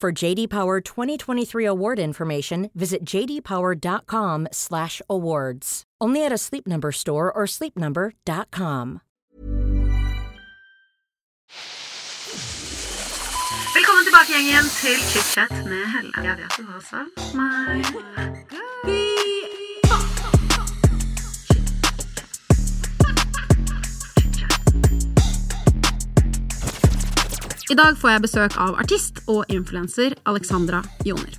For JD Power 2023 award information, visit jdpower.com/awards. Only at a Sleep Number store or sleepnumber.com. Velkommen tilbake, gjengen, til chit-chat med Helle. Jeg vet du I dag får jeg besøk av artist og influenser Alexandra Joner.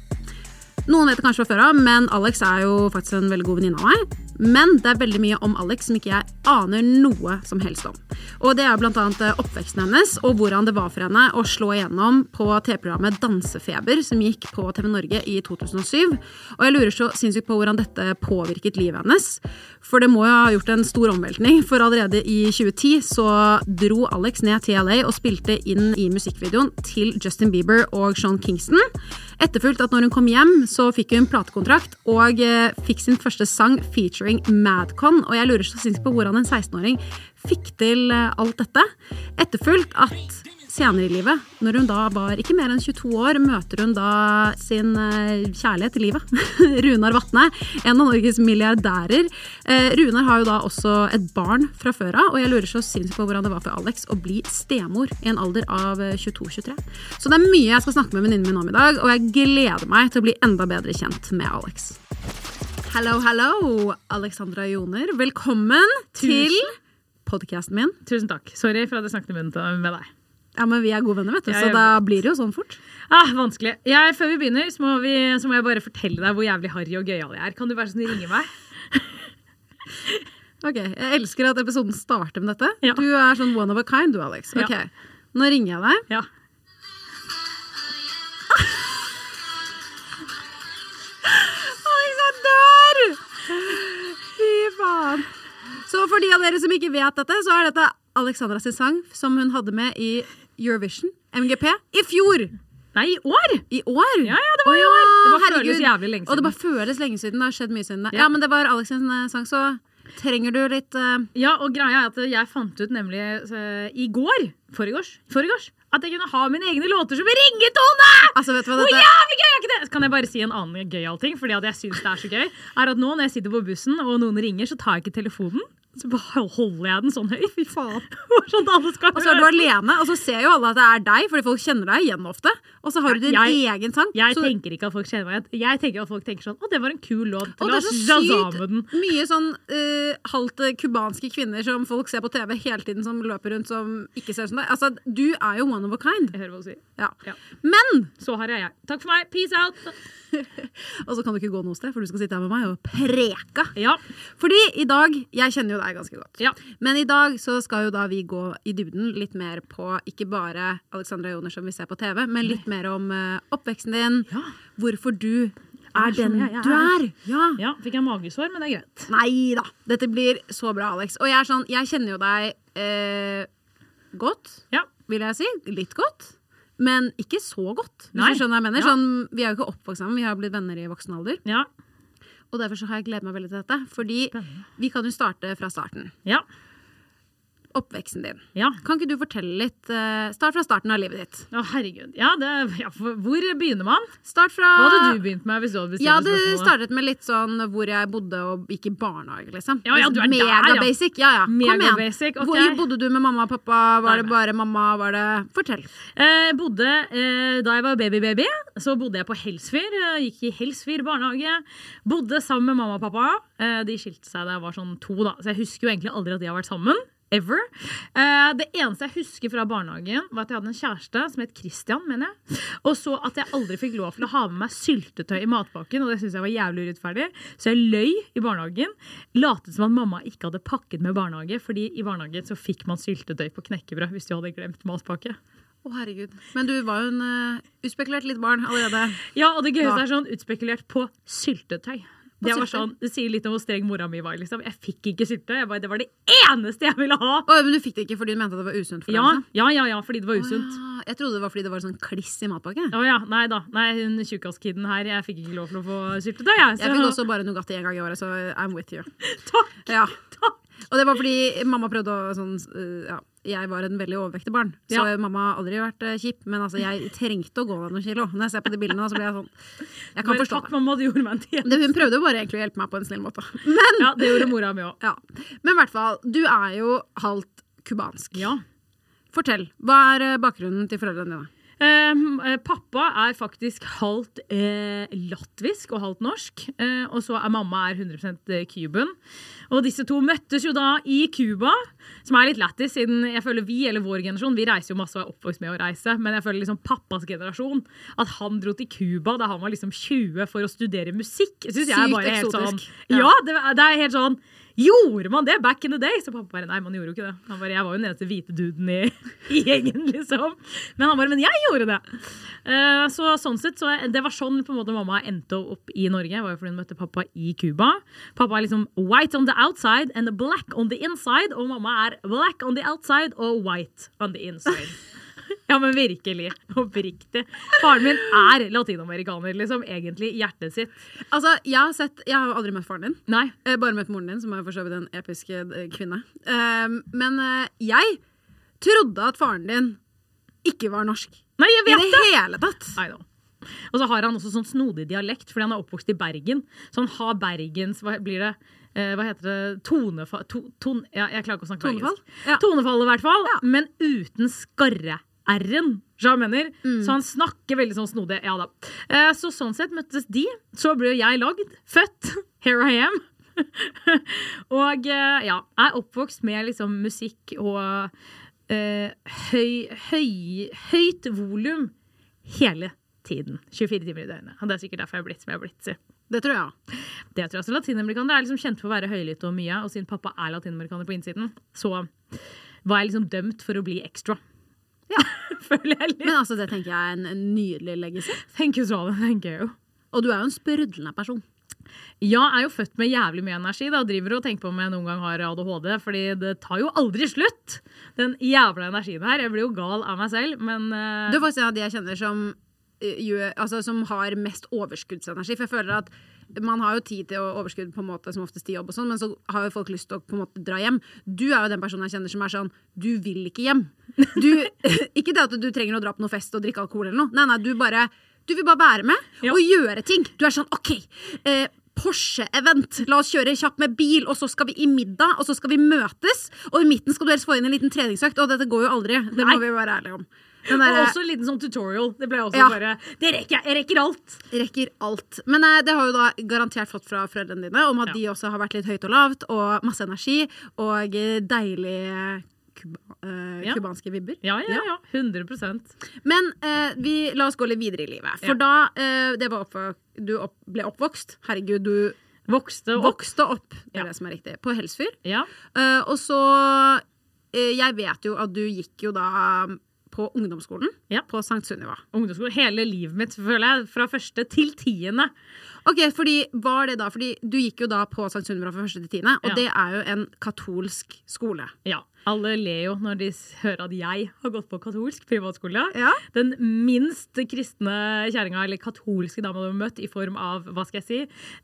Noen vet det kanskje fra før av, men Alex er jo faktisk en veldig god venninne av meg. Men det er veldig mye om Alex som ikke jeg aner noe som helst om. Og det er annet eh, oppveksten hennes og hvordan det var for henne å slå igjennom på TV-programmet Dansefeber, som gikk på TV Norge i 2007. Og jeg lurer så sinnssykt på hvordan dette påvirket livet hennes. For det må jo ha gjort en stor omveltning, for allerede i 2010 så dro Alex ned til LA og spilte inn i musikkvideoen til Justin Bieber og Sean Kingston. Etterfulgt at når hun kom hjem, så fikk hun platekontrakt og eh, fikk sin første sang featuring Madcon. Og jeg lurer så sinnssykt på hvordan en 16-åring fikk til eh, alt dette. Etterfulgt at senere i livet, når hun da var ikke mer enn 22 år, møter hun da sin eh, kjærlighet til livet. Runar Vatne, en av Norges milliardærer. Eh, Runar har jo da også et barn fra før av, og jeg lurer så sinnssykt på hvordan det var for Alex å bli stemor i en alder av eh, 22-23. Så det er mye jeg skal snakke med venninnen min om i dag, og jeg gleder meg til å bli enda bedre kjent med Alex. Hallo, hello, Alexandra Joner. Velkommen til podkasten min. Tusen takk. Sorry for at jeg snakket i munnen med deg. Ja, men vi er gode venner, vet du, Ja, så da blir det jo sånn fort. Ah, vanskelig. Jeg, før vi begynner, så må, vi, så må jeg bare fortelle deg hvor jævlig harry og gøyal jeg er. Kan du være sånn ringe meg? Ok, Jeg elsker at episoden starter med dette. Ja. Du er sånn one of a kind, du, Alex. Ja. Ok, Nå ringer jeg deg. Ja. Faen. Så for de av dere som ikke vet dette, så er dette Alexandra sin sang som hun hadde med i Eurovision, MGP, i fjor. Nei, i år! I år? Ja, ja, det var i år. Det herregud. føles jævlig lenge Og det siden. bare føles lenge siden. Det har skjedd mye siden. Ja. Ja, men det var Alex sin eh, sang, så trenger du litt uh... Ja, og greia er at jeg fant ut nemlig uh, i går, forgårs, forgårs, at jeg kunne ha mine egne låter som ringetone! Altså, vet du hva Hvor dette jævlig Kan jeg bare si en annen gøyal ting? Fordi jeg synes det er så gøy Er at nå når jeg sitter på bussen og noen ringer, så tar jeg ikke telefonen. Så bare holder jeg den sånn høy. Fy faen. sånn at alle skal Og så er du alene, og så ser jo alle at det er deg, fordi folk kjenner deg igjen ofte. Og så har du din Jeg- egen sang. Jeg så, tenker ikke at folk kjenner meg igjen. Jeg tenker at folk tenker sånn Å, det var en kul låt. og det er så sykt mye sånn uh, halvt cubanske kubanske kvinner som folk ser på TV hele tiden, som løper rundt som ikke ser ut som deg. Altså, du er jo one of a kind. Jeg hører hva du sier. Ja. Ja. Men Så har jeg jeg. Takk for meg. Peace out. Og så kan du ikke gå noe sted, for du skal sitte her med meg og preka. Ja. Fordi i dag Jeg kjenner jo deg ganske godt. Ja. Men i dag så skal jo da vi gå i dybden litt mer på ikke bare Alexandra Joner som vi ser på TV, men litt mer om uh, oppveksten din. Ja. Hvorfor du er den jeg er. du er. Ja. ja. Fikk jeg magesår, men det er greit. Nei da. Dette blir så bra, Alex. Og jeg er sånn Jeg kjenner jo deg eh, godt, Ja. vil jeg si. Litt godt. Men ikke så godt, hvis Nei. du skjønner hva jeg mener. Sånn, vi er jo ikke oppvokst sammen, vi har blitt venner i voksen alder. Ja. Og derfor så har jeg gledet meg veldig til dette. Fordi vi kan jo starte fra starten. Ja. Oppveksten din. ja. Kan ikke du fortelle litt eh, Start fra starten av livet ditt. Å, herregud. Ja, det, ja, hvor begynner man? Start fra Hva hadde du begynt med hvis du hadde hadde spørsmålet? startet med litt sånn hvor jeg bodde og gikk i barnehage, liksom. Ja, ja, du er Mega der, ja. basic. Ja, ja. Kom igjen. basic, okay. Hvor bodde du med mamma og pappa? Var det bare mamma? Var det Fortell. Eh, bodde, eh, da jeg var baby-baby, så bodde jeg på Helsfyr. eh, Gikk i Helsfyr barnehage. Bodde sammen med mamma og pappa. Eh, de skilte seg da jeg var sånn to, da. så jeg husker jo egentlig aldri at de har vært sammen. Ever. Uh, det eneste jeg husker fra barnehagen, var at jeg hadde en kjæreste som het Christian. mener jeg. Og så at jeg aldri fikk lov til å ha med meg syltetøy i matpakken. Og det syntes jeg var jævlig urettferdig. Så jeg løy i barnehagen. Latet som at mamma ikke hadde pakket med barnehage, fordi i barnehagen så fikk man syltetøy på knekkebrød hvis du hadde glemt matpakke. Å, herregud. Men du var jo en uh, uspekulert litt barn allerede. Ja, og det gøyeste er sånn utspekulert på syltetøy. Det, var sånn, det sier litt om hvor streng mora mi var. Liksom. Jeg fikk ikke sylte. Jeg bare, det var det eneste jeg ville ha! Oh, men du fikk det ikke fordi du mente at det var usunt for deg? liksom? ja, ja, ja fordi det var usunt. Oh, ja. Jeg trodde det var fordi det var sånn kliss i matpakken. Oh, ja, nei da. Nei, hun tjukkaskiden her, jeg fikk ikke lov til å få syltetøy. Jeg, Jeg fikk også bare Nugatti en gang i året, så I'm with you. Takk! Ja. Takk! Og det var fordi mamma prøvde å sånn uh, Ja, jeg var en veldig overvektig barn, så Ja. mamma har aldri vært uh, kjip. Men altså, jeg trengte å gå ned noen kilo. Når jeg ser på de bildene, så blir jeg sånn Jeg kan men, forstå takk, mamma, du gjorde meg en tjeneste. det. Hun prøvde jo bare egentlig å hjelpe meg på en snill måte. Men, Ja, det gjorde mora mi òg. ja. Men i hvert fall, du er jo halvt cubansk. Ja. Fortell. Hva er uh, bakgrunnen til foreldrene dine? Um, eh, pappa er faktisk halvt eh, latvisk og halvt norsk. Eh, og så er mamma er 100% cuban. Og disse to møttes jo da i Cuba, som er litt lættis, siden jeg føler vi, eller vår generasjon, vi reiser jo masse og er oppvokst med å reise, men jeg føler liksom pappas generasjon, at han dro til Cuba da han var liksom 20 for å studere musikk, syns jeg er bare helt sånn. Ja, det, det er helt sånn Gjorde man det back in the day? Så pappa bare nei, man gjorde jo ikke det. Han bare, Jeg var jo den eneste hvite duden i, i gjengen, liksom. Men han bare men jeg gjorde det! Uh, så sånn sett, så Det var sånn på en måte mamma endte opp i Norge. Var jo fordi hun møtte pappa i Cuba. Pappa er liksom white on the outside and black on the inside. Og mamma er black on the outside og white on the inside. Ja, men virkelig. Oppriktig. Faren min er latinamerikaner, liksom. Egentlig i hjertet sitt. Altså, Jeg har sett, jeg har jo aldri møtt faren din. Nei. Eh, bare møtt moren din, som er for så vidt en episk eh, kvinne. Um, men eh, jeg trodde at faren din ikke var norsk. Nei, jeg I vet det det! hele tatt. I know. Og så har han også sånn snodig dialekt, fordi han er oppvokst i Bergen. Så han har Bergens Hva blir det? Eh, hva heter det? Tonefall to, ton, ja, Jeg klarer ikke å snakke Tonefall? bergensk. Ja. Tonefall, i hvert fall. Ja. Men uten skarre-r-en. Hva mener? Mm. Så han snakker veldig sånn snodig. Ja da. Eh, så sånn sett møttes de. Så ble jeg lagd. Født. Here I am. og eh, ja, er oppvokst med liksom musikk og eh, høy, høy, høyt volum hele tiden. 24 timer i døgnet. Og det er sikkert derfor jeg har blitt som jeg har blitt. Det tror jeg. Det tror jeg også Latinamerikanere er liksom kjent for å være høylytte og mye, og siden pappa er latinamerikaner på innsiden, så var jeg liksom dømt for å bli ekstra. Ja. Føler jeg litt. Men altså, det tenker jeg er en, en nydelig legacy. Thank you, tenker jeg jo. Og du er jo en sprudlende person. Ja, jeg er jo født med jævlig mye energi. Da driver og tenker på om jeg noen gang har ADHD, fordi det tar jo aldri slutt! Den jævla energien her. Jeg blir jo gal av meg selv, men uh... Du er faktisk en av de jeg kjenner som, uh, altså, som har mest overskuddsenergi. For jeg føler at man har jo tid til å overskudd på en måte som oftest i jobb, og sånn, men så har jo folk lyst til å på en måte dra hjem. Du er jo den personen jeg kjenner som er sånn Du vil ikke hjem. Du, ikke det at du trenger å dra på noe fest og drikke alkohol eller noe. Nei, nei, du bare Du vil bare være med Ja. og gjøre ting. Du er sånn OK. Eh, Porsche-event. La oss kjøre kjapt med bil, og så skal vi i middag, og så skal vi møtes. Og i midten skal du helst få inn en liten treningsøkt, og dette går jo aldri. Det må Nei. vi være ærlige om. Den og derre- også en liten sånn tutorial. Det ble også Ja. bare Det rekker jeg! Jeg rekker alt! rekker alt. Men eh, det har jo da garantert fått fra foreldrene dine om at Ja. de også har vært litt høyt og lavt, og masse energi, og eh, deilige kuba, eh, vibber. Ja, ja, ja. 100% Men eh, vi, la oss gå litt videre i livet. For da eh, det var oppvok du opp, ble oppvokst Herregud, du Vokste opp. vokste opp, det er det som er riktig, på Helsfyr. Ja. Eh, og så eh, Jeg vet jo at du gikk jo da på ungdomsskolen Ja. på Sankt Sunniva. Ungdomsskolen Hele livet mitt, føler jeg. Fra første til tiende. Ok, fordi var det da Fordi du gikk jo da på St. Sunniva fra første til tiende, og Ja. det er jo en katolsk skole. Ja. Alle ler jo når de hører at jeg har gått på katolsk privatskole. Ja. Den minst kristne kjerringa eller katolske dama du har møtt i form av hva skal jeg si,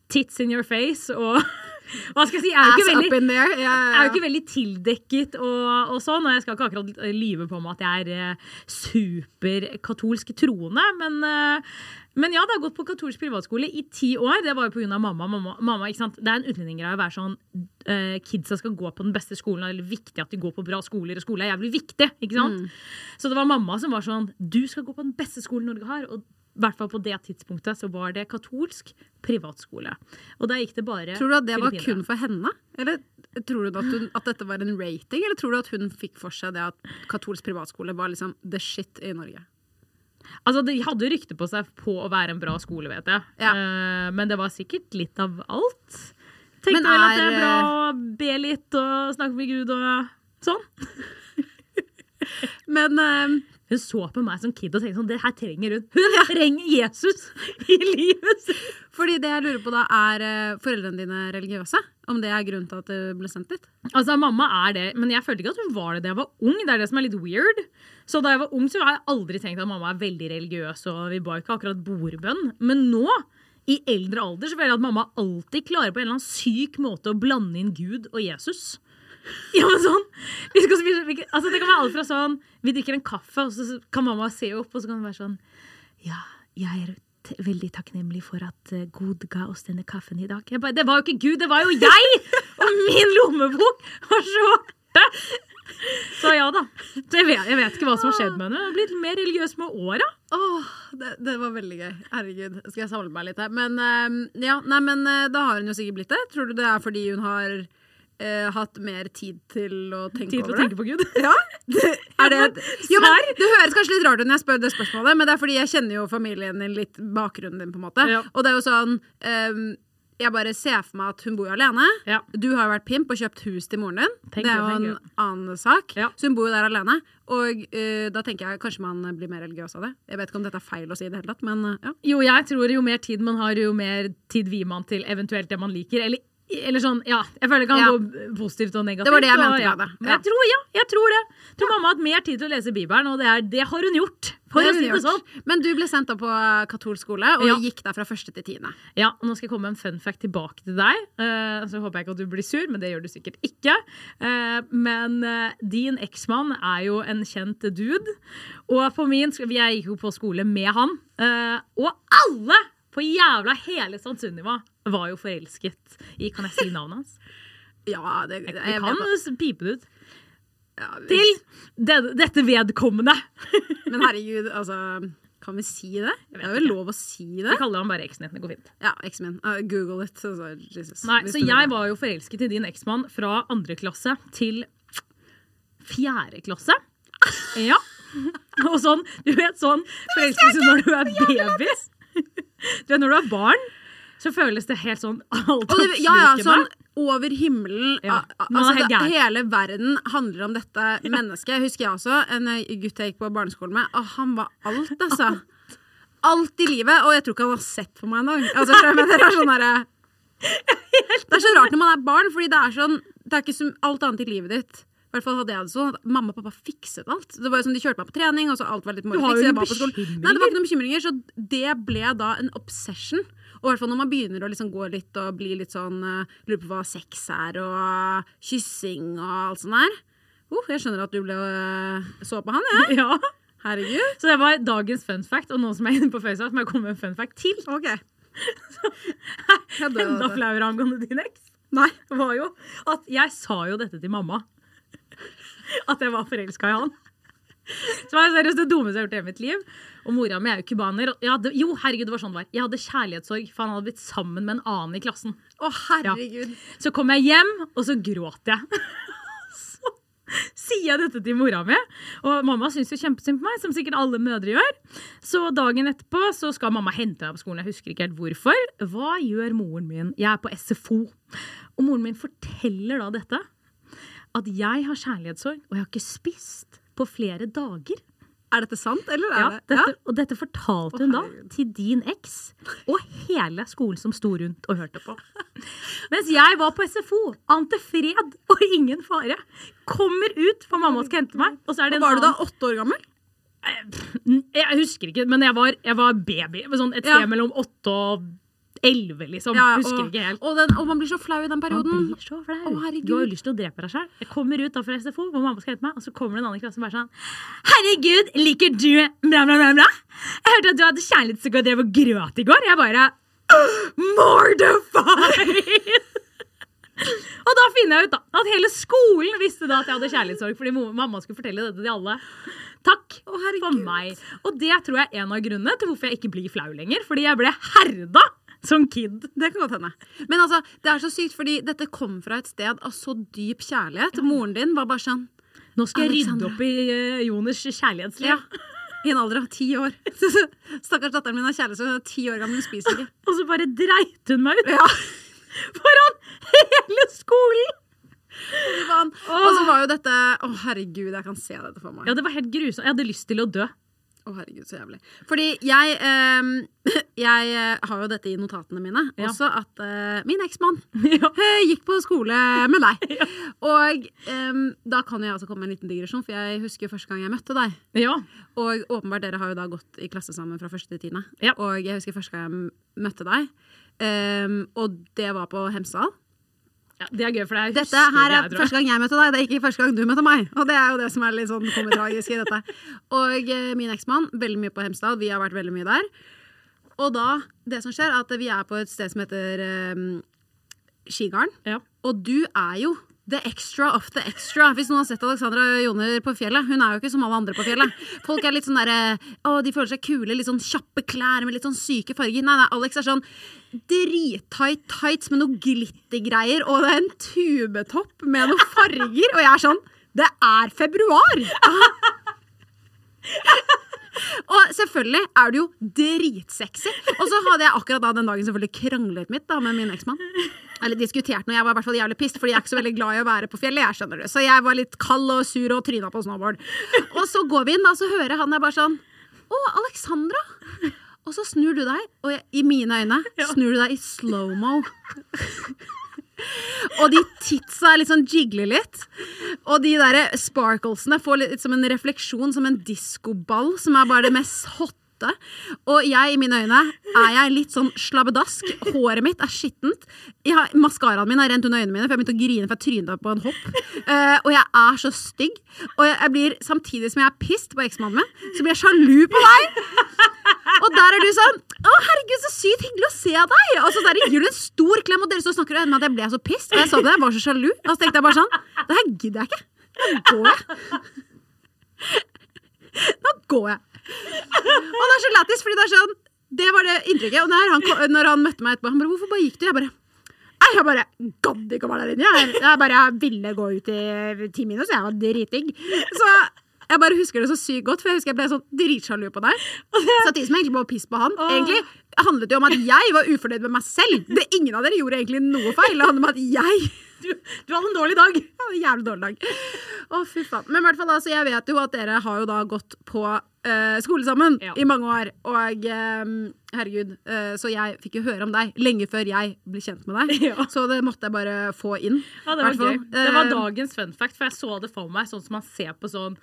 tits in your face og Hva skal jeg si? Er jo ikke veldig, there. Ja, er jo ikke veldig tildekket og, og sånn, og jeg skal ikke akkurat lyve på meg at jeg er eh, superkatolsk troende, men, eh, men ja, det har gått på katolsk privatskole i ti år. Det var jo pga. mamma. mamma, mamma ikke sant? Det er en utlendinggreie å være sånn uh, Kidsa skal gå på den beste skolen, det er viktig at de går på bra skoler, og skole er jævlig viktig. ikke sant? Så det var mamma som var sånn Du skal gå på den beste skolen Norge har. og i hvert fall på det tidspunktet så var det katolsk privatskole. Og der gikk det bare Tror du at det var kun for henne? Eller tror du at, hun, at dette var en rating, eller tror du at hun fikk for seg det at katolsk privatskole var liksom the shit i Norge? Altså, De hadde rykte på seg på å være en bra skole, vet jeg. Ja. Uh, men det var sikkert litt av alt. Tenkte Men vel at det er, er bra å be litt og snakke med Gud og sånn. Men eh, Hun så på meg som kid og tenkte sånn, det her trenger hun. Hun trenger Jesus i livet sitt! fordi det jeg lurer på da, er eh, foreldrene dine religiøse? Om det er grunnen til at du ble sendt dit? Altså, Mamma er det, men jeg følte ikke at hun var det da jeg var ung. Det er det som er litt weird. Så da jeg var ung, så har jeg aldri tenkt at mamma er veldig religiøs, og vi ba ikke akkurat bordbønn. Men nå, i eldre alder, så føler jeg at mamma alltid klarer på en eller annen syk måte å blande inn Gud og Jesus. Ja, men sånn vi skal spise, vi, altså Det kan være alt fra sånn Vi drikker en kaffe, og så kan mamma se opp, og så kan det være sånn Ja, jeg er veldig takknemlig for at uh, Gud ga oss denne kaffen i dag. Bare, det var jo ikke Gud, det var jo jeg! Og min lommebok var svarte! Så ja da. Så jeg, vet, jeg vet ikke hva som har skjedd med henne. Hun har blitt mer religiøs med åra. Åh, det, det var veldig gøy. Herregud. Skal jeg samle meg litt her. Men eh, ja, nei, men eh, da har hun jo sikkert blitt det. Tror du det er fordi hun har eh, hatt mer tid til å tenke Tid til å over det? tenke på Gud. Ja, det, er det, jo, men, det høres kanskje litt rart ut når jeg spør det spørsmålet, men det er fordi jeg kjenner jo familien din litt, bakgrunnen din, på en måte. Ja. Og det er jo sånn ehm, Jeg bare ser for meg at hun bor jo alene. Ja. Du har jo vært pimp og kjøpt hus til moren din. Tenk det er jo en annen sak. Ja. Så hun bor jo der alene. Og eh, da tenker jeg kanskje man blir mer religiøs av det. Jeg vet ikke om dette er feil å si i det hele tatt, men eh, ja. Jo, jeg tror jo mer tid man har, jo mer tid vier man til eventuelt det man liker. Eller, eller sånn, ja. Jeg føler det kan Ja. gå positivt og negativt. Det var det jeg mente ja. med det. Ja. jeg tror, ja, jeg tror det. Jeg tror mamma har hatt mer tid til å lese Bibelen, og det, er, det har hun gjort. Har hun gjort. sånn. Men du ble sendt da på eh, katolsk skole, og Ja. gikk der fra første til tiende. Ja, og nå skal jeg komme med en fun fact tilbake til deg. Uh, så håper jeg ikke at du blir sur, men det gjør du sikkert ikke. Uh, men uh, din eksmann er jo en kjent dude. Og på min, jeg gikk jo på skole med han. og alle på jævla hele. Sunniva var jo forelsket i Kan jeg si navnet hans? Ja, det, Vi jeg kan vet at- pipe det ut. ja, Til det, dette vedkommende. Men herregud, altså Kan vi si det? Det er vel lov å si det? Vi kaller han bare eksen din. Det går fint. Ja, eksen min. Uh, Google it. Altså, Jesus. Nei, så jeg det. var jo forelsket i din eksmann fra andre klasse til fjerde klasse. Ja. Og sånn, du vet sånn forelskelse når du er baby. Du vet, når du er barn, så føles det helt sånn det, ja, ja, sånn over himmelen. Ja, a- a- man er Altså, det, hele verden handler om dette mennesket. Husker jeg også en eh, gutt jeg gikk på barneskolen med. Og han var alt, altså. Alt i livet. Og jeg tror ikke han har sett på meg engang. Altså, det er sånn derre- Det er så rart når man er barn, fordi det er sånn Det er ikke som alt annet i livet ditt. I hvert fall hadde jeg det sånn at Mamma og pappa fikset alt. Det var jo som De kjørte meg på trening, og så alt var litt Du har jo ingen bekymringer. Nei, det var ikke noen bekymringer, så det ble da en obsession. Og i hvert fall når man begynner å liksom gå litt og bli litt sånn uh, Lurer på hva sex er, og kyssing og alt sånt der. Uh, jeg skjønner at du ble uh, så på han, jeg. Ja. Herregud. Så det var dagens fun fact, og nå som jeg er inne på Facebook, må jeg komme med en fun fact til. OK. Så, Enda flauere angående din eks. Nei. var jo at jeg sa jo dette til mamma. At jeg var forelska i han. Så var det seriøst det dummeste jeg har gjort i hele mitt liv. Og mora mi er jo cubaner. Jo, herregud, det var sånn det var. Jeg hadde kjærlighetssorg, for han hadde blitt sammen med en annen i klassen. Å, herregud. Så kom jeg hjem, og så gråt jeg. Så sier jeg dette til mora mi, og mamma syns jo kjempesynd på meg, som sikkert alle mødre gjør. Så dagen etterpå så skal mamma hente meg på skolen, jeg husker ikke helt hvorfor. Hva gjør moren min? Jeg er på SFO. Og moren min forteller da dette. At jeg har kjærlighetssorg, og jeg har ikke spist på flere dager. Er dette sant, eller er Ja, det dette, Og dette fortalte hun da til din eks og hele skolen som sto rundt og hørte på. Mens jeg var på SFO, ante fred og ingen fare. Kommer ut, for mamma skal hente meg. Og så er det en Var du da åtte år gammel? Jeg husker ikke, men jeg var, jeg var baby. Sånn et Ja. sted mellom åtte og elleve, liksom. Ja, husker og, ikke helt. Og, den, og man blir så flau i den Man perioden. blir så flau. Å, herregud. du har jo lyst til å drepe deg sjøl. Jeg kommer ut da fra SFO, hvor mamma skal hente meg, og så kommer det en annen klasse som bare sånn Herregud, liker du bla, bla, bla, bla? Jeg hørte at du hadde kjærlighetssorg og drev og gråt i går. Jeg bare Mortified! og da finner jeg ut da at hele skolen visste da at jeg hadde kjærlighetssorg fordi mamma skulle fortelle dette til alle. Takk oh, for meg. Og det tror jeg er en av grunnene til hvorfor jeg ikke blir flau lenger. Fordi jeg ble herda som kid. Det kan godt hende. Men altså, det er så sykt, fordi dette kom fra et sted av så dyp kjærlighet. Moren din var bare sånn Nå skal jeg rydde opp i uh, Joners kjærlighetsliv. Ja. I en alder av ti år. Stakkars datteren min har kjærlighet som er ti år gammel, hun spiser ikke. Og så bare dreit hun meg ut Ja. foran hele skolen! Og så var jo dette Å, herregud, jeg kan se dette for meg. Ja, det var helt grusomt. Jeg hadde lyst til å dø. Å, herregud, så jævlig. Fordi jeg eh, Jeg har jo dette i notatene mine Ja. også, at eh, min eksmann Ja. gikk på skole med deg. Og eh, da kan jeg altså komme med en liten digresjon, for jeg husker første gang jeg møtte deg. Ja. Og åpenbart, dere har jo da gått i klasse sammen fra første til tiende. Ja. Og jeg husker første gang jeg møtte deg, ehm, og det var på Hemsedal. Ja, Det er gøy, for det er Dette her er første gang jeg møtte deg, det er ikke første gang du møtte meg. Og det er jo det som er litt sånn komitragisk i dette. Og eh, min eksmann, veldig mye på Hemsedal, vi har vært veldig mye der. Og da, det som skjer, er at vi er på et sted som heter eh, Skigarden. Ja. Og du er jo the extra of the extra. Hvis noen har sett Alexandra Joner på fjellet. Hun er jo ikke som alle andre på fjellet. Folk er litt sånn derre Å, de føler seg kule. Litt sånn kjappe klær med litt sånn syke farger. Nei, nei, Alex er sånn drittight tights med noe glittergreier, og en tubetopp med noen farger. Og jeg er sånn Det er februar! Og selvfølgelig er du jo dritsexy. Og så hadde jeg akkurat da den dagen selvfølgelig kranglet mitt da med min eksmann. Eller diskutert noe. Jeg var i hvert fall jævlig pissed, fordi jeg er ikke så veldig glad i å være på fjellet. Jeg skjønner det. Så jeg var litt kald og sur og tryna på snowboard. Og så går vi inn, og så hører han er bare sånn Å, Alexandra! Og så snur du deg, og jeg, i mine øyne snur du deg i slow-mo. Og de titsa litt sånn jigler litt. Og de der sparklesene får litt som en refleksjon, som en diskoball, som er bare det mest hotte. Og jeg, i mine øyne, er jeg litt sånn slabbedask. Håret mitt er skittent. Maskaraen min har rent under øynene mine, for jeg begynte å grine for jeg tryna på en hopp. Uh, og jeg er så stygg. Og jeg, blir, samtidig som jeg er pissed på eksmannen min, så blir jeg sjalu på deg. Og der er du sånn Å, herregud, så sykt hyggelig å se deg! Og så der gir du en stor klem, og dere så snakker om at jeg ble så pissed. Og jeg så det, jeg var så sjalu. Og så tenkte jeg bare sånn Det her gidder jeg ikke. Nå går jeg. Nå går jeg. Og det er så lættis, fordi det er sånn Det var det inntrykket. Og når han, når han møtte meg etterpå, han bare 'Hvorfor bare gikk du?' Jeg bare Nei, jeg bare gadd ikke å være der inne. Jeg, jeg bare ville gå ut i ti så jeg var dritdigg. Så jeg bare husker det så sykt godt, for jeg husker jeg ble sånn dritsjalu på deg. Samtidig som egentlig bare piss på han. Egentlig handlet jo om at jeg var ufornøyd med meg selv. Det, ingen av dere gjorde egentlig noe feil. Det handlet om at jeg Du, du hadde en dårlig dag. jeg hadde en jævlig dårlig dag. Å, fy faen. Men i hvert fall, altså, jeg vet jo at dere har jo da gått på uh, skole sammen Ja. i mange år. Og eh, herregud, uh, så jeg fikk jo høre om deg lenge før jeg ble kjent med deg. Ja. Så det måtte jeg bare få inn. Ja, det var gøy. Det var Eh, dagens fun fact, for jeg så det for meg sånn som man ser på sånn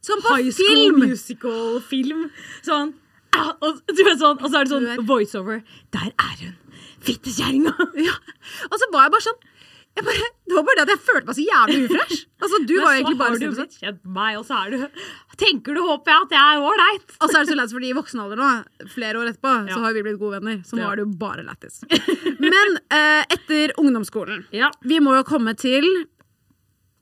Som på high school musical-film. Sånn og, sånn, og så er det sånn er- voiceover. Der er hun! Fittekjerringa! Ja. Og så var jeg bare sånn jeg bare, Det var bare det at jeg følte meg så jævlig ufresh. Altså, du Men var så egentlig bare har du sånn. kjent meg, og så er du Tenker du, håper jeg, at jeg er ålreit? Og så er det så lættis, fordi i voksen alder nå, flere år etterpå, Ja. så har vi blitt gode venner. Så nå Ja. er det jo bare lættis. Men eh, etter ungdomsskolen Ja. Vi må jo komme til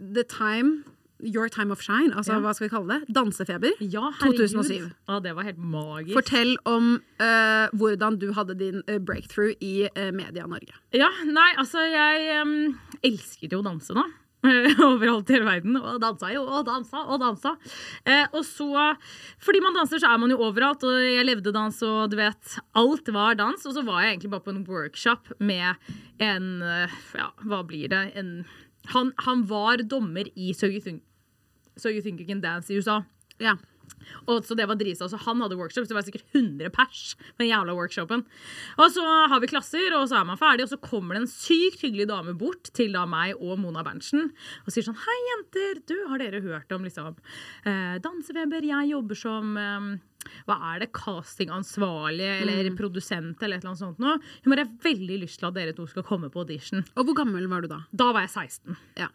the time Your time of shine. Altså, Ja. hva skal vi kalle det? Dansefeber. Ja, 2007. Ja, det var helt magisk. Fortell om uh, hvordan du hadde din eh, breakthrough i uh, Media Norge. Ja, nei, altså, jeg um, elsket jo å danse da. Overalt i hele verden. Og dansa jo, og dansa, og dansa. Eh, og så Fordi man danser, så er man jo overalt. Og jeg levde dans, og du vet Alt var dans. Og så var jeg egentlig bare på en workshop med en eh, Ja, hva blir det? En, han, han var dommer i Think, so you think You Can Dance i USA. Ja. Og så det var drisa, så Han hadde workshop, så det var sikkert 100 pers. på den jævla workshopen. Og så har vi klasser, og så er man ferdig, og så kommer det en sykt hyggelig dame bort til da meg og Mona Berntsen og sier sånn Hei, jenter! Du, har dere hørt om liksom eh, Dansefeber? Jeg jobber som eh, hva er det, castingansvarlig eller produsent eller et eller annet sånt noe. Hun bare har veldig lyst til at dere to skal komme på audition. Og hvor gammel var du da? Da var jeg 16. Ja.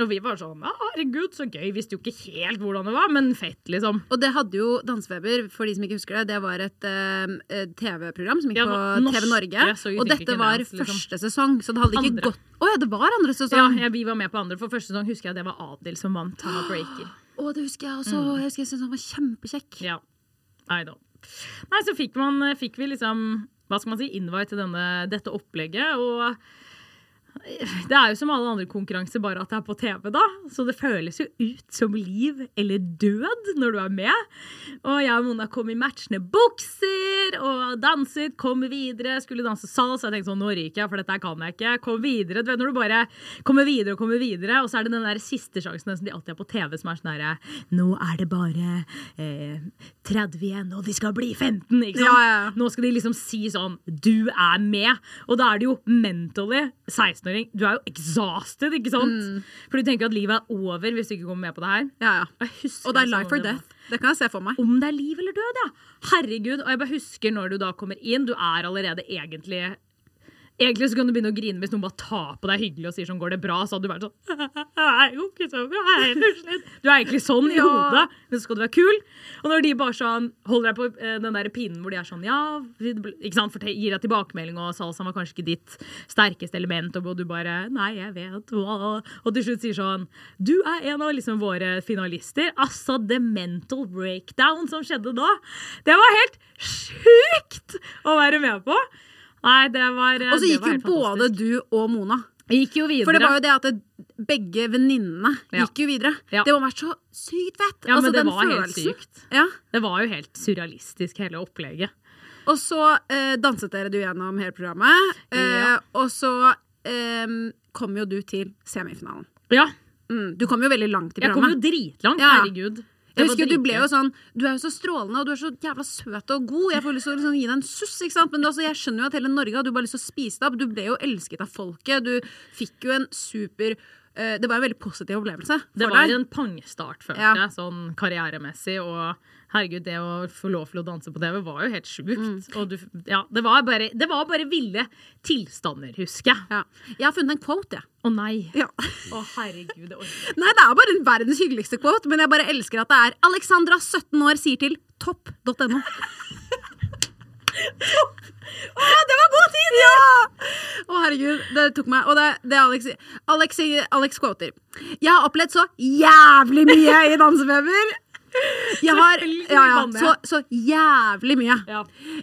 Og vi var sånn «Å, herregud, så gøy. Visste jo ikke helt hvordan det var, men fett, liksom. Og det hadde jo Dansefeber, for de som ikke husker det, det var et eh, eh, TV-program som gikk Ja, på TV Norge. Og dette var dance, liksom. første sesong, så det hadde ikke Andre. gått Å ja, det var andre Ja, ja, vi var med på andre. For første sesong husker jeg det var Adil som vant. Han var breaker. Å, det husker jeg også. Jeg husker jeg syntes han var kjempekjekk. Ja. I know. Nei, så fikk, man, fikk vi liksom hva skal man si, invite til denne, dette opplegget. Og det er jo som alle andre konkurranser, bare at det er på TV, da. Så det føles jo ut som liv eller død når du er med. Og jeg og Mona kom i matchende bukser og danset, kom videre. Skulle danse salsa. Jeg tenkte sånn, nå ryker jeg, for dette kan jeg ikke. Kom videre. Du vet når du bare kommer videre og kommer videre, og så er det den der siste sjansen som de alltid har på TV, som er sånn derre Nå er det bare eh, 30 igjen, og de skal bli 15, ikke sant? Ja, ja. Nå skal de liksom si sånn Du er med. Og da er det jo mentally 16-åring. Du er jo exhausted, ikke sant? Mm. For du tenker at livet er over hvis du ikke kommer med på det her. Ja, ja. Og, Og det er life or death. Det kan jeg se for meg. Om det er liv eller død, ja. Herregud. Og jeg bare husker når du da kommer inn, du er allerede egentlig Egentlig så kan du begynne å grine hvis noen bare tar på deg hyggelig og sier sånn 'går det bra', så hadde du vært sånn «Jeg er jo ikke så bra, Du er egentlig sånn i hodet, men så skal du være kul. Og når de bare sånn holder deg på eh, den der pinnen hvor de er sånn 'ja', ikke sant, gir deg tilbakemelding, og salsaen var kanskje ikke ditt sterkeste element, og du bare 'nei, jeg vet hva', og til slutt sier sånn 'du er en av liksom våre finalister'. Altså, the mental breakdown som skjedde da, det var helt sjukt å være med på. Nei, det var Og så gikk jo både du og Mona. Jeg gikk jo videre. For det var jo det at det, begge venninnene Ja. gikk jo videre. Ja. Det må ha vært så sykt fett! Ja, altså, men det var helt sykt. Ja. Det var jo helt surrealistisk, hele opplegget. Og så eh, danset dere du gjennom hele programmet. Eh, Ja. Og så eh, kom jo du til semifinalen. Ja, Mm, du kom jo veldig langt i programmet. jeg kom jo dritlangt, Ja. herregud. Jeg husker Du ble jo sånn Du er jo så strålende, og du er så jævla søt og god. Jeg får lyst til å liksom gi deg en suss, ikke sant? Men altså, jeg skjønner jo at hele Norge hadde bare lyst til å spise deg opp. Du ble jo elsket av folket. Du fikk jo en super Det var en veldig positiv opplevelse Det var deg. en pangstart, følte Ja. jeg, sånn karrieremessig. Og herregud, det å få lov til å danse på TV var jo helt sjukt. Mm. Du, ja, det, var bare, det var bare ville tilstander, husker jeg. Ja. Jeg har funnet en quote, jeg. Å nei. Ja. Å herregud, det orker Nei, det er bare verdens hyggeligste quote, men jeg bare elsker at det er Alexandra, 17 år, sier til topp.no. det var god tid! Ja! Å, herregud. Det tok meg. Og det, det er Alex, Alex, Alex quoter. Jeg har opplevd så jævlig mye i dansefeber. Jeg har ja, ja, så, så jævlig mye. Ja.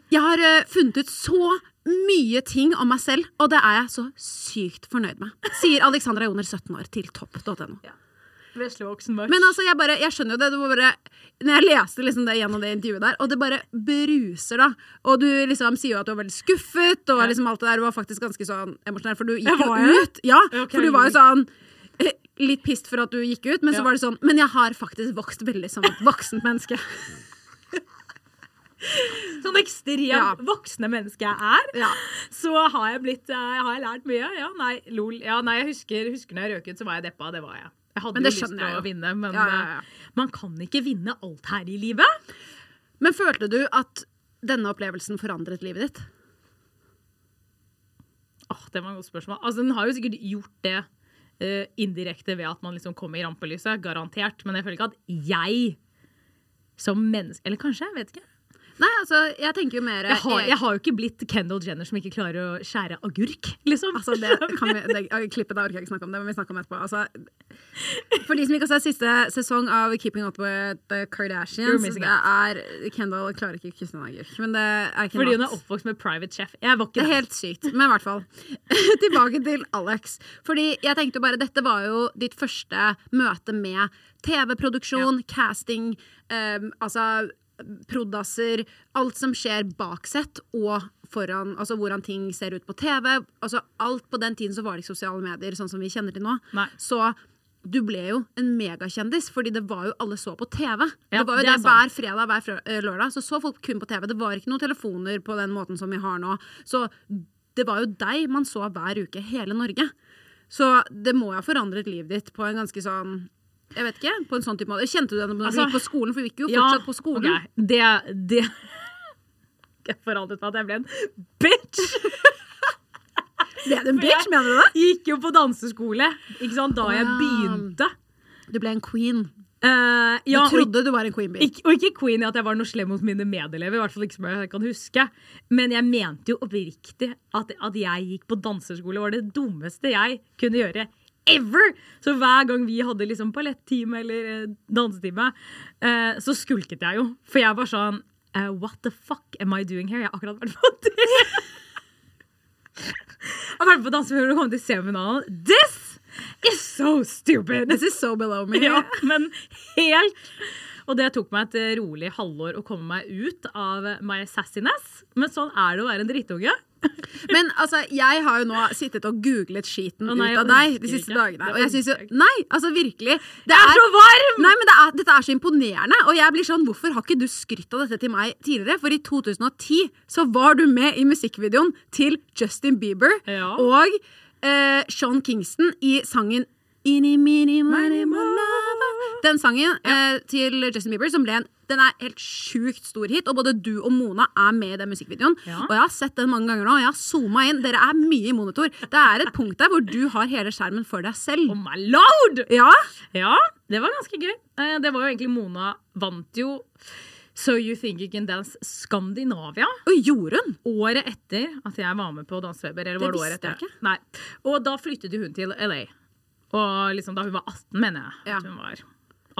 Jeg har uh, funnet ut så mye ting om meg selv, og det er jeg så sykt fornøyd med. Sier Alexandra Joner, 17 år, til topp.no. Veslevoksen mørk. Men altså, jeg, bare, jeg skjønner jo det. det bare, når jeg leste liksom det gjennom det intervjuet der, og det bare bruser, da. Og du liksom sier jo at du var veldig skuffet, og Ja. liksom alt det der. Du var faktisk ganske sånn emosjonell, for du gikk jo ut. Ja, okay, for du var jo sånn eh, Litt pissed for at du gikk ut, men så var det sånn Men jeg har faktisk vokst veldig som et voksent menneske. sånn ekstremt Ja. voksne menneske jeg er, Ja. så har jeg blitt eh, Har jeg lært mye. Ja, nei, lol. Ja, nei, jeg husker, husker når jeg røk ut, så var jeg deppa. Det var jeg. Jeg hadde Men jo lyst til å vinne, men Ja, ja, ja. eh, man kan ikke vinne alt her i livet. Men følte du at denne opplevelsen forandret livet ditt? Åh, det var et godt spørsmål. Altså, den har jo sikkert gjort det uh, indirekte ved at man liksom kom i rampelyset, garantert. Men jeg føler ikke at jeg som menneske Eller kanskje, jeg vet ikke. Nei, altså, jeg tenker jo mer Jeg har, jeg har jo ikke blitt Kendal Jenner som ikke klarer å skjære agurk, liksom. Altså, det kan vi, det, klippet da orker jeg ikke snakke om, det må vi snakke om etterpå. Altså, for de som ikke har sett siste sesong av Keeping Up With the Kardashians, det er Kendal klarer ikke å kysse en agurk. Men det er ikke Fordi hun er oppvokst med private chef. Jeg var ikke Det er helt sykt. Men i hvert fall. Tilbake til Alex. Fordi jeg tenkte jo bare, Dette var jo ditt første møte med TV-produksjon, casting, um, altså prodasser, alt som skjer bak sett og foran, altså hvordan ting ser ut på TV. Altså alt På den tiden så var det ikke sosiale medier sånn som vi kjenner til nå. Nei. Så du ble jo en megakjendis, fordi det var jo alle så på TV. Ja, det var jo det det, hver fredag hver eh, lørdag. Så så folk kun på TV. Det var ikke noen telefoner på den måten som vi har nå. Så det var jo deg man så hver uke, hele Norge. Så det må jo ha forandret livet ditt på en ganske sånn jeg vet ikke, på en sånn type måte. Kjente du det når Altså, du gikk på skolen? For vi gikk jo Ja, fortsatt på skolen. Okay. Det, det Jeg forandret meg at jeg ble en bitch! Ble du en bitch, mener du det? Gikk jo på danseskole ikke sant, da jeg begynte. Du ble en queen. Du ja, og, trodde du var en queen bee. ikke, og ikke queen i at jeg var noe slem mot mine medelever, i hvert fall ikke som jeg kan huske. Men jeg mente jo oppriktig at, at jeg gikk på danseskole var det dummeste jeg kunne gjøre. Ever! Så hver gang vi hadde liksom ballettime eller eh, dansetime, eh, så skulket jeg jo. For jeg var sånn eh, What the fuck am I doing here? Jeg har akkurat vært på det. Jeg har vært på dansefilm og kommet til semifinalen. This is so stupid! This is so below me. Ja, men helt Og det tok meg et rolig halvår å komme meg ut av my sassiness. Men sånn er det å være en drittunge. Men altså, jeg har jo nå sittet og googlet skiten nei, ut av deg de siste ikke. dagene. Og jeg syns jo Nei, altså virkelig. Det Jeg er så varm! Nei, men det er, Dette er så imponerende. Og jeg blir sånn, hvorfor har ikke du skrytt av dette til meg tidligere? For i 2010 så var du med i musikkvideoen til Justin Bieber Ja. og eh, Sean Kingston i sangen Inni, mini, mini, lover. Den sangen eh, til Justin Bieber som ble en den er helt sjukt stor hit, og både du og Mona er med i den musikkvideoen. Ja. Og jeg har sett den mange ganger nå, og jeg har zooma inn. Dere er mye i monitor. Det er et punkt der hvor du har hele skjermen for deg selv. Oh my lord! Ja, Ja, det var ganske gøy. Eh, Det var jo egentlig Mona vant jo So You Think You Can Dance Skandinavia. Og gjorde hun? Året etter at jeg var med på Dansefeber. Det det året visste jeg ikke. Nei. Og da flyttet hun til LA. Og liksom da hun var 18, mener jeg. Ja. At hun var 18,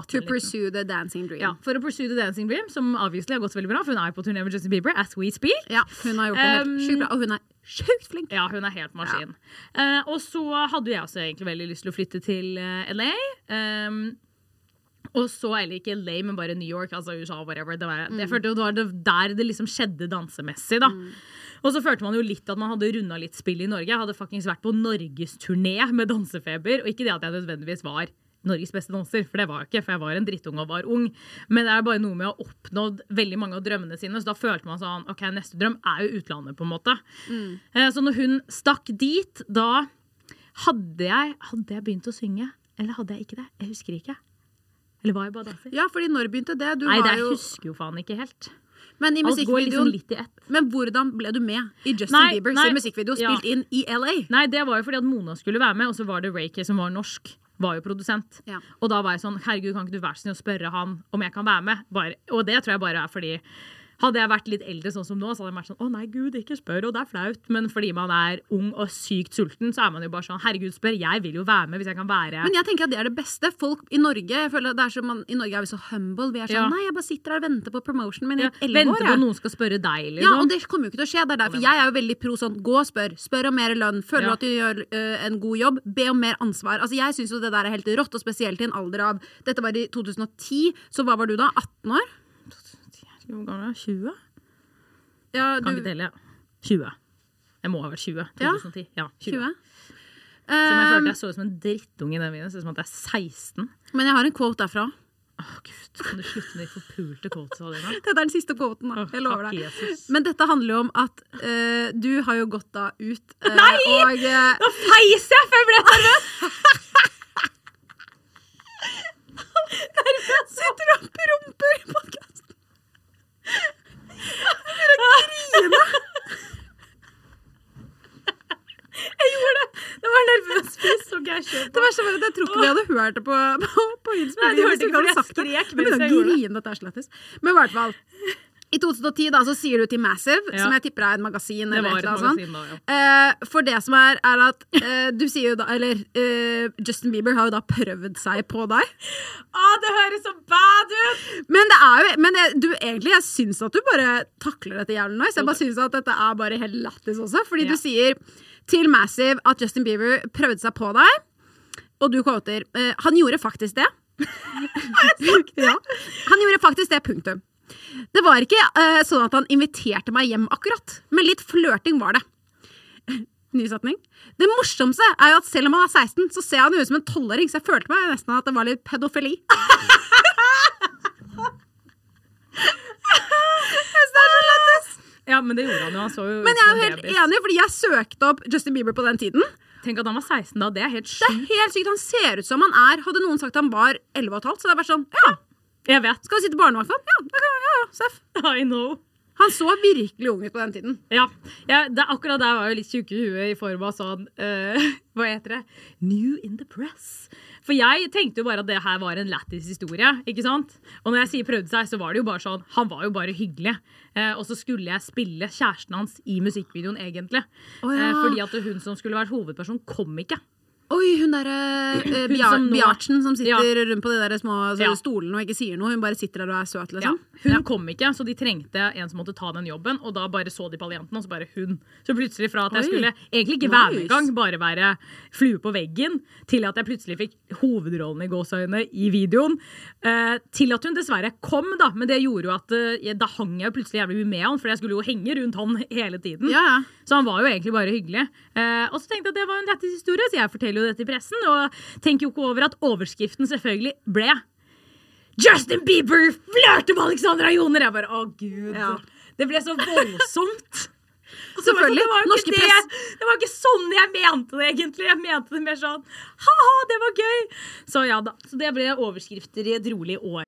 To pursue the dancing dream. Ja, for å pursue the dancing dream, som obviously har gått veldig bra. For hun er på turné med Justin Bieber as we speak. Ja, hun har gjort det helt Um, sjukt bra, og hun er sjukt flink. Ja, hun er helt maskin. Eh, og så hadde jeg også egentlig veldig lyst til å flytte til uh, LA. Um, og så, eller ikke LA, men bare New York, altså USA, whatever. Det var, Mm. jeg følte det var det der det liksom skjedde dansemessig, da. Og så følte man jo litt at man hadde runda litt spill i Norge. Jeg hadde faktisk vært på norgesturné med Dansefeber, og ikke det at jeg nødvendigvis var Norges beste danser, for det var jeg ikke, for jeg var en drittunge og var ung. Men det er bare noe med å ha oppnådd veldig mange av drømmene sine, så da følte man sånn OK, neste drøm er jo utlandet, på en måte. Mm. Så når hun stakk dit, da hadde jeg, hadde jeg begynt å synge. Eller hadde jeg ikke det? Jeg husker ikke. Eller var jeg bare danser? Ja, fordi når begynte det? Du Nei, det jo husker jo faen ikke helt. Men i Alt går liksom litt i ett. Men hvordan ble du med i Justin Nei, Bieber nei, sin musikkvideo ja. spilt inn i LA? Nei, det var jo fordi at Mona skulle være med, og så var det Kay som var norsk. Var jo produsent. Ja. Og da var jeg sånn Herregud, kan ikke du være så snill å spørre han om jeg kan være med? Bare, og det tror jeg bare er fordi hadde jeg vært litt eldre sånn som nå, så hadde jeg vært sånn Å nei, gud, ikke spør, og det er flaut. Men fordi man er ung og sykt sulten, så er man jo bare sånn Herregud, spør, jeg vil jo være med hvis jeg kan være Men jeg tenker at det er det beste. Folk i Norge jeg føler det er så man, I Norge er vi så humble. Vi er sånn Ja. Nei, jeg bare sitter her og venter på promotionen min i ja, elleve Vente år. på at noen skal spørre deg, Ja, liksom. og det kommer jo ikke til å skje. Det er derfor jeg er jo veldig pro sånn gå og spør. Spør om mer lønn. Føler Ja. at du gjør uh, en god jobb? Be om mer ansvar. Altså Jeg syns jo det der er helt rått, og spesielt i en alder av Dette var i 2010, så hva var du da? 18 år? Hvor gammel er jeg? 20? Ja, Kan du, ikke telle. 20. Jeg må ha vært 20. Ja. 2010. Ja, 20. 20? Som jeg Um, følte jeg så ut som en drittunge i den videoen. Som at jeg er 16. men jeg har en quote derfra. Åh, gud, Kan du slutte med de forpulte quotesa dine? Dette er den siste quoten, da. Jeg lover deg. Men dette handler jo om at uh, du har jo gått da ut uh, Nei! og uh, Nå feiser jeg, før jeg ble nervøs! Sitter og promper i podkasten! Jeg gjorde det! Det var nervøs fis. Okay, Det verste var at jeg tror ikke vi hadde hørt det på, på, på Nei, de du hørte ikke, for jeg skrek mens jeg gjorde det. grine. Men i hvert fall. I 2010 da, så sier du til Massive, Ja. som jeg tipper er et magasin, Det var et et magasin da, ja. Eh, for det som er, er at uh, du sier jo da Eller uh, Justin Bieber har jo da prøvd seg på deg. Å, det høres så bad ut! Men det er jo Men jeg, du, egentlig, jeg syns at du bare takler dette jævlig nice. Jeg bare syns at dette er bare helt lættis også. Fordi Ja. du sier til Massive at Justin Bieber prøvde seg på deg, og du quoter Han gjorde faktisk det. ja. Han gjorde faktisk det, punktum. Det var ikke uh, sånn at han inviterte meg hjem akkurat, men litt flørting var det. Ny setning. Det morsomste er jo at selv om han er 16, så ser han ut som en tolvåring, så jeg følte meg nesten at det var litt pedofili. Jeg det er så lættis. Ja, men det gjorde han jo. Han så jo Men jeg er jo helt enig, fordi jeg søkte opp Justin Bieber på den tiden. Tenk at han var 16 da. Det er helt sykt. Det er helt sykt. Han ser ut som han er Hadde noen sagt han var 11 og et halvt, så det hadde vært sånn Ja, Jeg vet. skal du sitte barnevakt for han? Ja, ja, ja, Seff. I know. Han så virkelig ung ut på den tiden. Ja, ja det, akkurat der var jo litt tjukke i huet i form av sånn uh, Hva heter det? New in the press. For jeg tenkte jo bare at det her var en lættis historie. ikke sant? Og når jeg sier prøvde seg, så var det jo bare sånn Han var jo bare hyggelig. Eh, og så skulle jeg spille kjæresten hans i musikkvideoen, egentlig. Oh, ja. eh, fordi at hun som skulle vært hovedperson, kom ikke. Oi, hun derre Hun Bjartsen som sitter Ja. rundt på de der små altså, Ja. stolene og ikke sier noe. Hun bare sitter der og er søt, Ja, liksom. hun kom ikke, så de trengte en som måtte ta den jobben. Og da bare så de på alle og så bare hun. Så plutselig fra at jeg Oi, skulle egentlig ikke være med engang, bare være flue på veggen, til at jeg plutselig fikk hovedrollen i gåseøyne i videoen. eh, til at hun dessverre kom, da. Men det gjorde jo at eh, da hang jeg plutselig jævlig mye med han, for jeg skulle jo henge rundt han hele tiden. Ja, ja. Så han var jo egentlig bare hyggelig. Eh, og så tenkte jeg at det var en lættis historie, så jeg forteller jo det til pressen. Og tenker jo ikke over at overskriften selvfølgelig ble Justin Bieber flørter med Alexandra Joner! Jeg bare, å gud. Ja. Det ble så voldsomt. Var sånn, Selvfølgelig. Det var, jo Norske det, det var ikke sånn jeg mente det, egentlig. Jeg mente det mer sånn ha-ha, det var gøy. Så ja da. Så det ble overskrifter i et rolig år.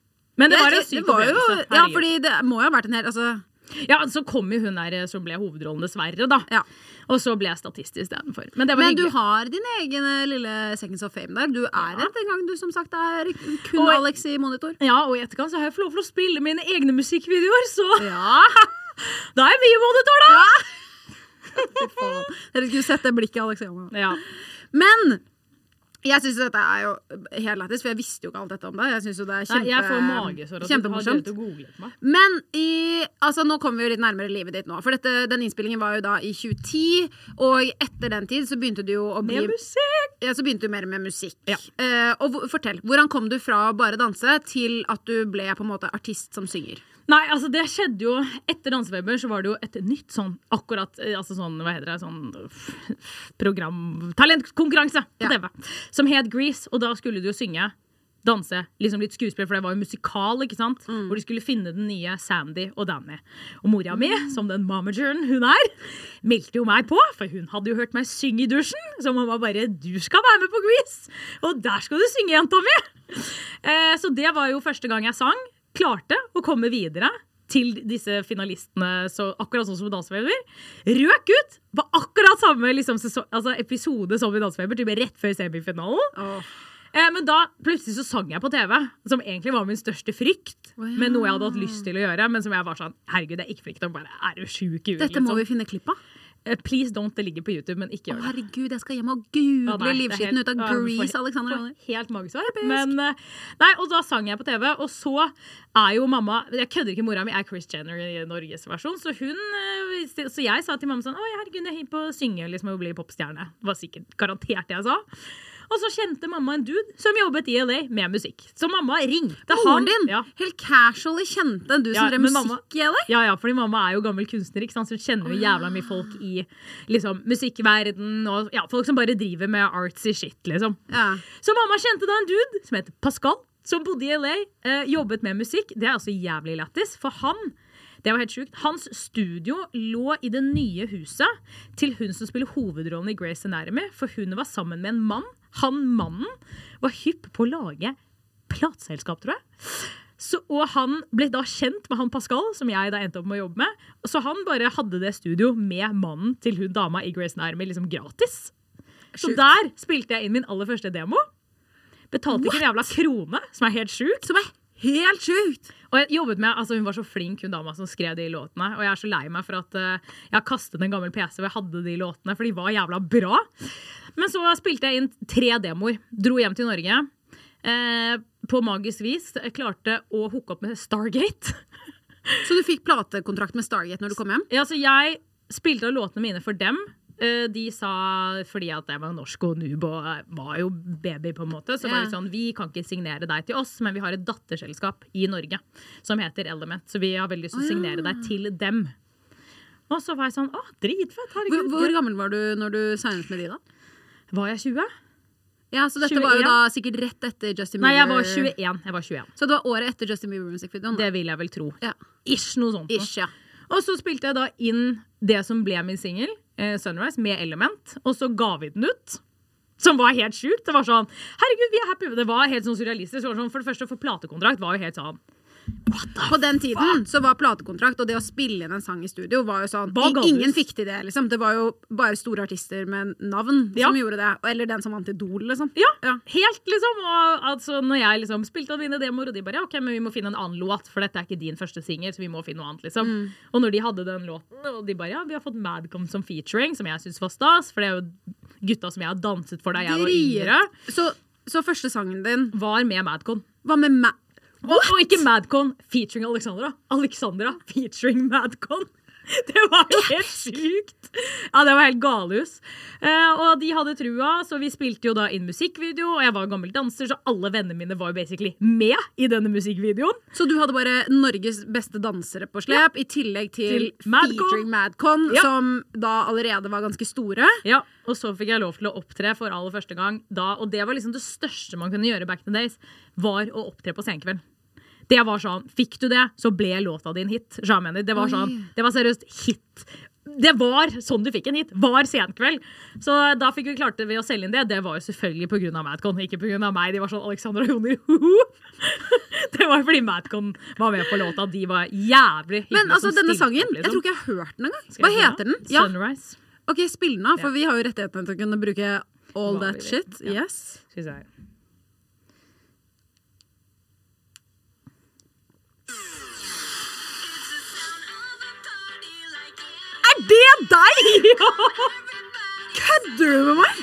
Men det var en det syk opplevelse. Ja, fordi det må jo ha vært en hel altså, Ja, så kom jo hun der som ble hovedrollen, dessverre, da. Ja. Og så ble jeg statist istedenfor. Men det var Men du har din egen eh, lille Seconds of Fame der. Du er her den gang du som sagt er kun Og- Alex i monitor. Ja, og i etterkant så har jeg fått lov til å spille mine egne musikkvideoer, så Ja, da er jeg mye monitor, da! Ja. Dere skulle sett det blikket Alex gjør. Ja. Men jeg syns dette er jo helt lættis, for jeg visste jo ikke alt dette om deg. Jeg synes jo det er Nei, jeg får magesår så du har kjempemorsomt. Men i, altså, nå kommer vi jo litt nærmere livet ditt nå. For dette, den innspillingen var jo da i 2010, og etter den tid så begynte du jo å bli Med musikk! Ja, så begynte du mer med musikk. Ja. Uh, og fortell, hvordan kom du fra å bare danse til at du ble på en måte artist som synger? Nei, altså det skjedde jo Etter Dansefeber så var det jo et nytt sånn akkurat eh, altså sånn, Hva heter det? Sånn program Talentkonkurranse på Ja. TV. Som het Grease, og da skulle du jo synge. Danse, liksom litt skuespill, for det var jo musikal. ikke sant? Mm. Hvor de skulle finne den nye Sandy og Danny. Og mora mi, som den mamageren hun er, meldte jo meg på, for hun hadde jo hørt meg synge i dusjen. Så mamma bare 'Du skal være med på Grease!' Og der skal du synge, jenta mi! Eh, så det var jo første gang jeg sang. Klarte å komme videre til disse finalistene, så akkurat sånn som i Dansefeber. Røk ut! Var akkurat samme liksom, altså episode som i Dansefeber, rett før semifinalen. Eh, men da plutselig så sang jeg på TV, som egentlig var min største frykt. Oh, ja. Med noe jeg hadde hatt lyst til å gjøre, men som jeg var sånn Herregud, det er ikke frykt. Bare, er du sjuk i huet? Dette må liksom? vi finne klipp av. Eh, Please don't, det ligger på YouTube, men ikke gjør det. Å, herregud, jeg skal hjem og google ja, livskiten ut av Grease, Alexander Helt magisk. Men eh, Nei, og da sang jeg på TV, og så er jo mamma Jeg kødder ikke, mora mi er Chris Jenner i Norges versjon, så hun eh, Så jeg sa til mamma sånn Å, herregud, jeg er på å synge liksom, og bli popstjerne. Det var sikkert garantert jeg sa. Og så kjente mamma en dude som jobbet i LA med musikk. Så mamma ringte Moren han. din, Ja. helt casually kjente en du som drev mamma- musikk i LA? Ja, ja, fordi mamma er jo gammel kunstner, ikke sant? så hun kjenner jo jævla mye folk i liksom, musikkverden og ja, folk som bare driver med artsy shit, liksom. Ja. Så mamma kjente da en dude som heter Pascal, som bodde i LA, eh, jobbet med musikk. Det er altså jævlig lættis, for han det var helt sjukt. Hans studio lå i det nye huset til hun som spiller hovedrollen i Grace Anatomy, for hun var sammen med en mann. Han mannen var hypp på å lage plateselskap, tror jeg. Så, og han ble da kjent med han Pascal, som jeg da endte opp med å jobbe med. Så han bare hadde det studio med mannen til hun dama i Grace Anatomy liksom gratis. Så der spilte jeg inn min aller første demo. Betalte ikke en jævla krone, som er helt sjukt. Som er helt sjukt! Og jeg jobbet med, altså Hun var så flink, hun dama som skrev de låtene. Og jeg er så lei meg for at uh, jeg har kastet en gammel PC hvor jeg hadde de låtene, for de var jævla bra. Men så spilte jeg inn tre demoer. Dro hjem til Norge. Uh, på magisk vis klarte å hooke opp med Stargate. Så du fikk platekontrakt med Stargate når du kom hjem? Ja, så jeg spilte av låtene mine for dem. Eh, De sa, fordi at jeg var norsk og noob og var jo baby, på en måte, så var det sånn Vi kan ikke signere deg til oss, men vi har et datterselskap i Norge som heter Element, så vi har veldig lyst til å signere deg til dem. Og så var jeg sånn Å, dritfett! Herregud. hvor hvor gammel var du når du signet med de, da? Var jeg 20? Ja, så dette var jo da sikkert rett etter Justin Bieber. Nei, jeg var 21. Jeg var 21. Så det var året etter Justin Bieber Music Video? Det vil jeg vel tro. Ja. Ish, noe sånt. Ish, ja. Og så spilte jeg da inn det som ble min singel, eh, Sunrise, med Element. Og så ga vi den ut. Som var helt sjukt. Det var sånn Herregud, vi er happy. Det var helt sånn surrealistisk. Sånn, for det første, for platekontrakt var jo helt sånn På den tiden så var platekontrakt og det å spille inn en sang i studio var jo sånn du? Ingen fikk til det, liksom. Det var jo bare store artister med navn Ja. som gjorde det. Eller den som vant Idol, liksom. Ja, Ja. helt, liksom. Og altså, når jeg liksom spilte av mine demoer, og de bare ja, OK, men vi må finne en annen låt, for dette er ikke din første singel, så vi må finne noe annet, liksom. Mm. Og når de hadde den låten, og de bare ja, vi har fått Madcom som featuring, som jeg syns var stas, for det er jo gutta som jeg har danset for da jeg var yngre, Så, så første sangen din var med Madcon. var med Ma... Og, og ikke Madcon featuring Alexandra. Alexandra featuring Madcon. Det var jo helt sjukt! Ja, det var helt galehus. Eh, og de hadde trua, så vi spilte jo da inn musikkvideo. Og jeg var gammel danser, så alle vennene mine var jo basically med i denne musikkvideoen. Så du hadde bare Norges beste dansere på slep, i tillegg til, Til Madcon. featuring Madcon, Ja. som da allerede var ganske store. Ja, Og så fikk jeg lov til å opptre for aller første gang da. Og det var liksom det største man kunne gjøre back in the days, var å opptre på Senkveld. Det var sånn, Fikk du det, så ble låta din hit. Det var sånn, det var seriøst hit. Det var sånn du fikk en hit. Var Senkveld. Så da fikk vi klart det ved å selge inn det. Det var jo selvfølgelig pga. Madcon, ikke pga. meg. De var sånn Alexander og Joner. Det var fordi Madcon var med på låta. De var jævlig hyggelige. Men altså, denne sangen, liksom. jeg tror ikke jeg har hørt den engang. Hva heter den? Ja, Sunrise. ok, Spill den av, for vi har jo rettighetene til å kunne bruke all that shit. Yes. Synes vi det deg?! Kødder du med meg?!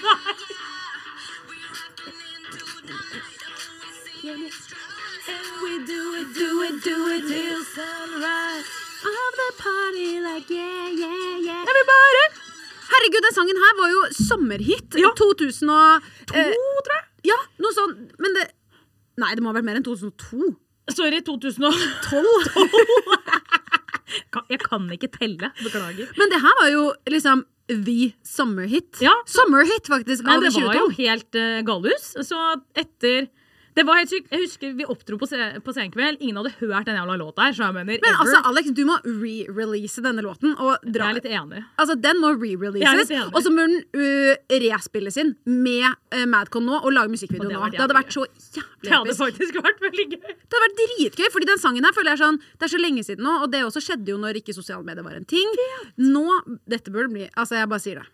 Herregud, den sangen her var jo sommerhit. Ja. 2000 og To, eh, tror jeg. Ja, noe sånn. Men det Nei, det må ha vært mer enn 2002. Sorry, 2012. Jeg kan ikke telle. Beklager. Men det her var jo liksom the summerhit. Ja. Summerhit, faktisk, Nei, det var jo helt uh, galehus. Så etter Det var helt sykt. Jeg husker vi oppdro på, se på Senkveld. Ingen hadde hørt den jævla låta her. Så jeg mener, Men ever. altså, Alex, du må re-release denne låten. Og jeg er litt enig. Altså, Den må er re-releases, og så må den uh, respilles inn med uh, Madcon nå og lage musikkvideo Og det nå. Det hadde vært så Det hadde faktisk vært veldig gøy. Det hadde vært dritgøy, fordi den sangen her føler jeg sånn Det er så lenge siden nå, og det også skjedde jo når ikke sosiale medier var en ting. Nå Dette burde bli Altså, jeg bare sier det.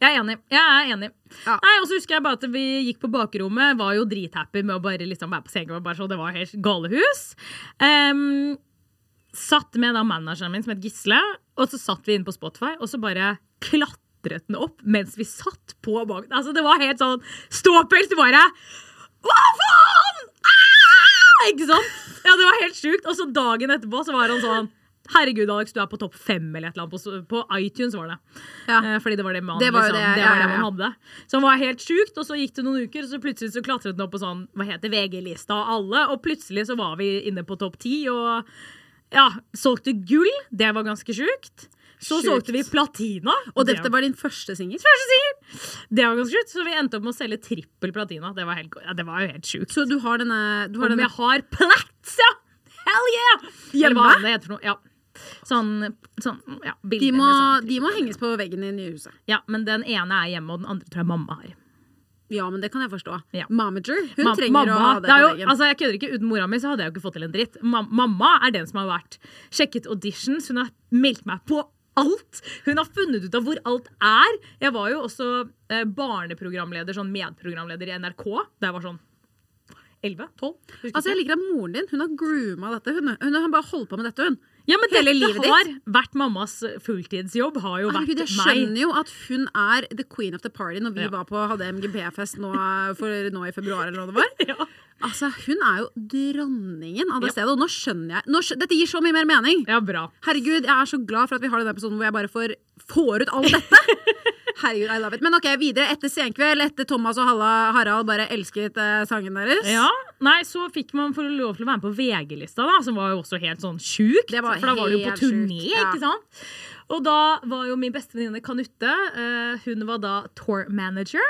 Jeg er enig. Jeg er enig. Nei, og så husker jeg bare at vi gikk på bakrommet, var jo drithappy med å bare liksom være på senga. Bare så det var helt galehus. Um, satt med da manageren min som het Gisle, og så satt vi inne på Spotify, og så bare klatret den opp mens vi satt på bak. Altså, det var helt sånn ståpels. Du bare Hva faen?! Ah! Ikke sant? Ja, det var helt sjukt. Og så dagen etterpå så var han sånn Herregud, Alex, du er på topp fem eller et eller annet. På, på iTunes var det. Eh, fordi det var det man, Det var liksom, det, det, var det ja, man hadde. Så det var helt sjukt, og så gikk det noen uker, og så plutselig så klatret den opp på sånn, hva heter VG-lista og alle, og plutselig så var vi inne på topp ti, og ja, solgte gull. Det var ganske sjukt. Så Sjukt. solgte vi platina. Og dette var din første singel? Første singel! Det var ganske sjukt. Så vi endte opp med å selge trippel platina. Det var, helt, ja, det var jo helt sjukt. Så du har denne, du har Om denne jeg har plats, ja! Hell yeah! Eller Hjemme? hva det heter for noe. Ja. Sånn, sånn ja, de må, sånn. de må henges på veggen i nye huset. Ja, men den ene er hjemme, og den andre tror jeg mamma har. Ja, men det kan jeg forstå. Ja. Momager, hun Ma trenger mamma, å ha det, på jo, veggen. altså jeg kødder ikke, Uten mora mi så hadde jeg jo ikke fått til en dritt. Ma mamma er den som har vært sjekket auditions. Hun har meldt meg på alt. Hun har funnet ut av hvor alt er. Jeg var jo også eh, barneprogramleder, sånn medprogramleder i NRK. Da jeg var sånn 11-12. Altså, jeg liker at moren din hun har grooma dette. Hun, hun har bare holdt på med dette, hun. Ja, men Hele dette livet har ditt. vært mammas fulltidsjobb. Har jo Herregud, jeg vært meg. skjønner jo at hun er the queen of the party når vi Ja. var på, hadde MGP-fest nå, nå i februar, eller hva det var. Altså, Hun er jo dronningen av det stedet, og nå skjønner jeg nå skjø Dette gir så mye mer mening! Ja, bra. Herregud, jeg er så glad for at vi har denne episoden hvor jeg bare får, får ut alt dette! Herregud, I love it. Men ok, videre. Etter Senkveld, etter Thomas og Halla, Harald bare elsket eh, sangen deres. Ja, nei, Så fikk man for lov til å være med på VG-lista, da, som var jo også helt sånn sjukt. For da var du jo på turné, sjukt, ja. ikke sant? Og da var jo min beste venninne Kanutte, Uh, hun var da tour manager.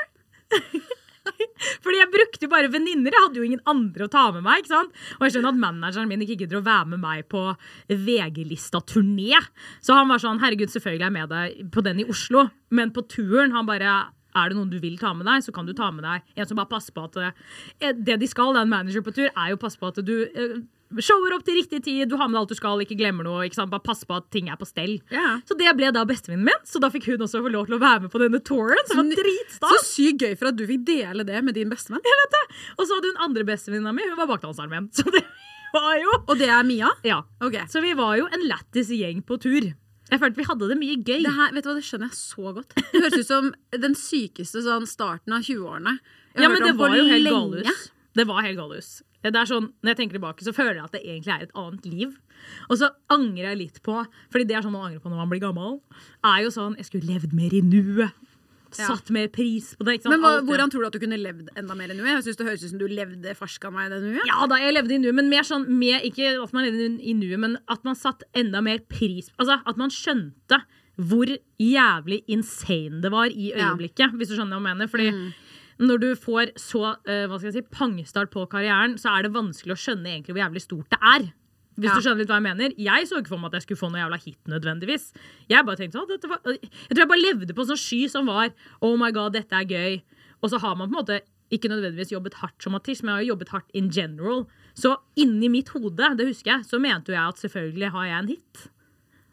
Fordi jeg brukte jo bare venninner. Jeg hadde jo ingen andre å ta med meg. ikke sant? Og jeg skjønner at manageren min ikke gidder å være med meg på VG-lista-turné. Så han var sånn herregud, selvfølgelig er jeg med deg på den i Oslo, men på turen han bare er det noen du vil ta med deg, så kan du ta med deg en som bare passer på at eh, Det de skal, da, en manager på tur, er jo passe på at du eh, shower opp til riktig tid, du har med alt du skal, ikke glemmer noe. ikke? Bare pass på at ting er på stell. Ja. Så det ble da bestevennen min, så da fikk hun også få lov til å være med på denne touren. Som var Så dritstas. sykt gøy for at du fikk dele det med din bestevenn. Jeg vet det. Og så hadde hun andre bestevenninna mi, hun var baklandsarmeen. Så det var jo Og det er Mia? Ja. Okay. Så vi var jo en lættis gjeng på tur. Jeg følte vi hadde det mye gøy. Det her, vet du hva, det skjønner jeg så godt. Det høres ut som den sykeste sånn starten av 20-årene. Ja, men det var jo helt lenge. galehus. Det var helt galehus. Det er sånn, når jeg tenker tilbake, så føler jeg at det egentlig er et annet liv. Og så angrer jeg litt på, fordi det er sånn man angrer på når man blir gammel, er jo sånn Jeg skulle levd mer i nuet. Satt mer pris på det. Men hva, hvordan tror du at du kunne levd enda mer i nuet? Jeg synes det høres ut som du levde ferska meg i det nuet. Ja da, jeg levde i nuet, men mer sånn mer, Ikke at man levde i nuet, men at man satt enda mer pris Altså at man skjønte hvor jævlig insane det var i Ja. øyeblikket, hvis du skjønner hva jeg mener. Fordi når du får så eh, hva skal jeg si, pangstart på karrieren, så er det vanskelig å skjønne egentlig hvor jævlig stort det er. Hvis Ja. du skjønner litt hva jeg mener Jeg så ikke for meg at jeg skulle få noe jævla hit nødvendigvis. Jeg bare tenkte sånn, var, Jeg tror jeg bare levde på en sånn sky som var Oh my god, dette er gøy. Og så har man på en måte ikke nødvendigvis jobbet hardt som artist, men jeg har jo jobbet hardt in general. Så inni mitt hode, det husker jeg, så mente jo jeg at selvfølgelig har jeg en hit.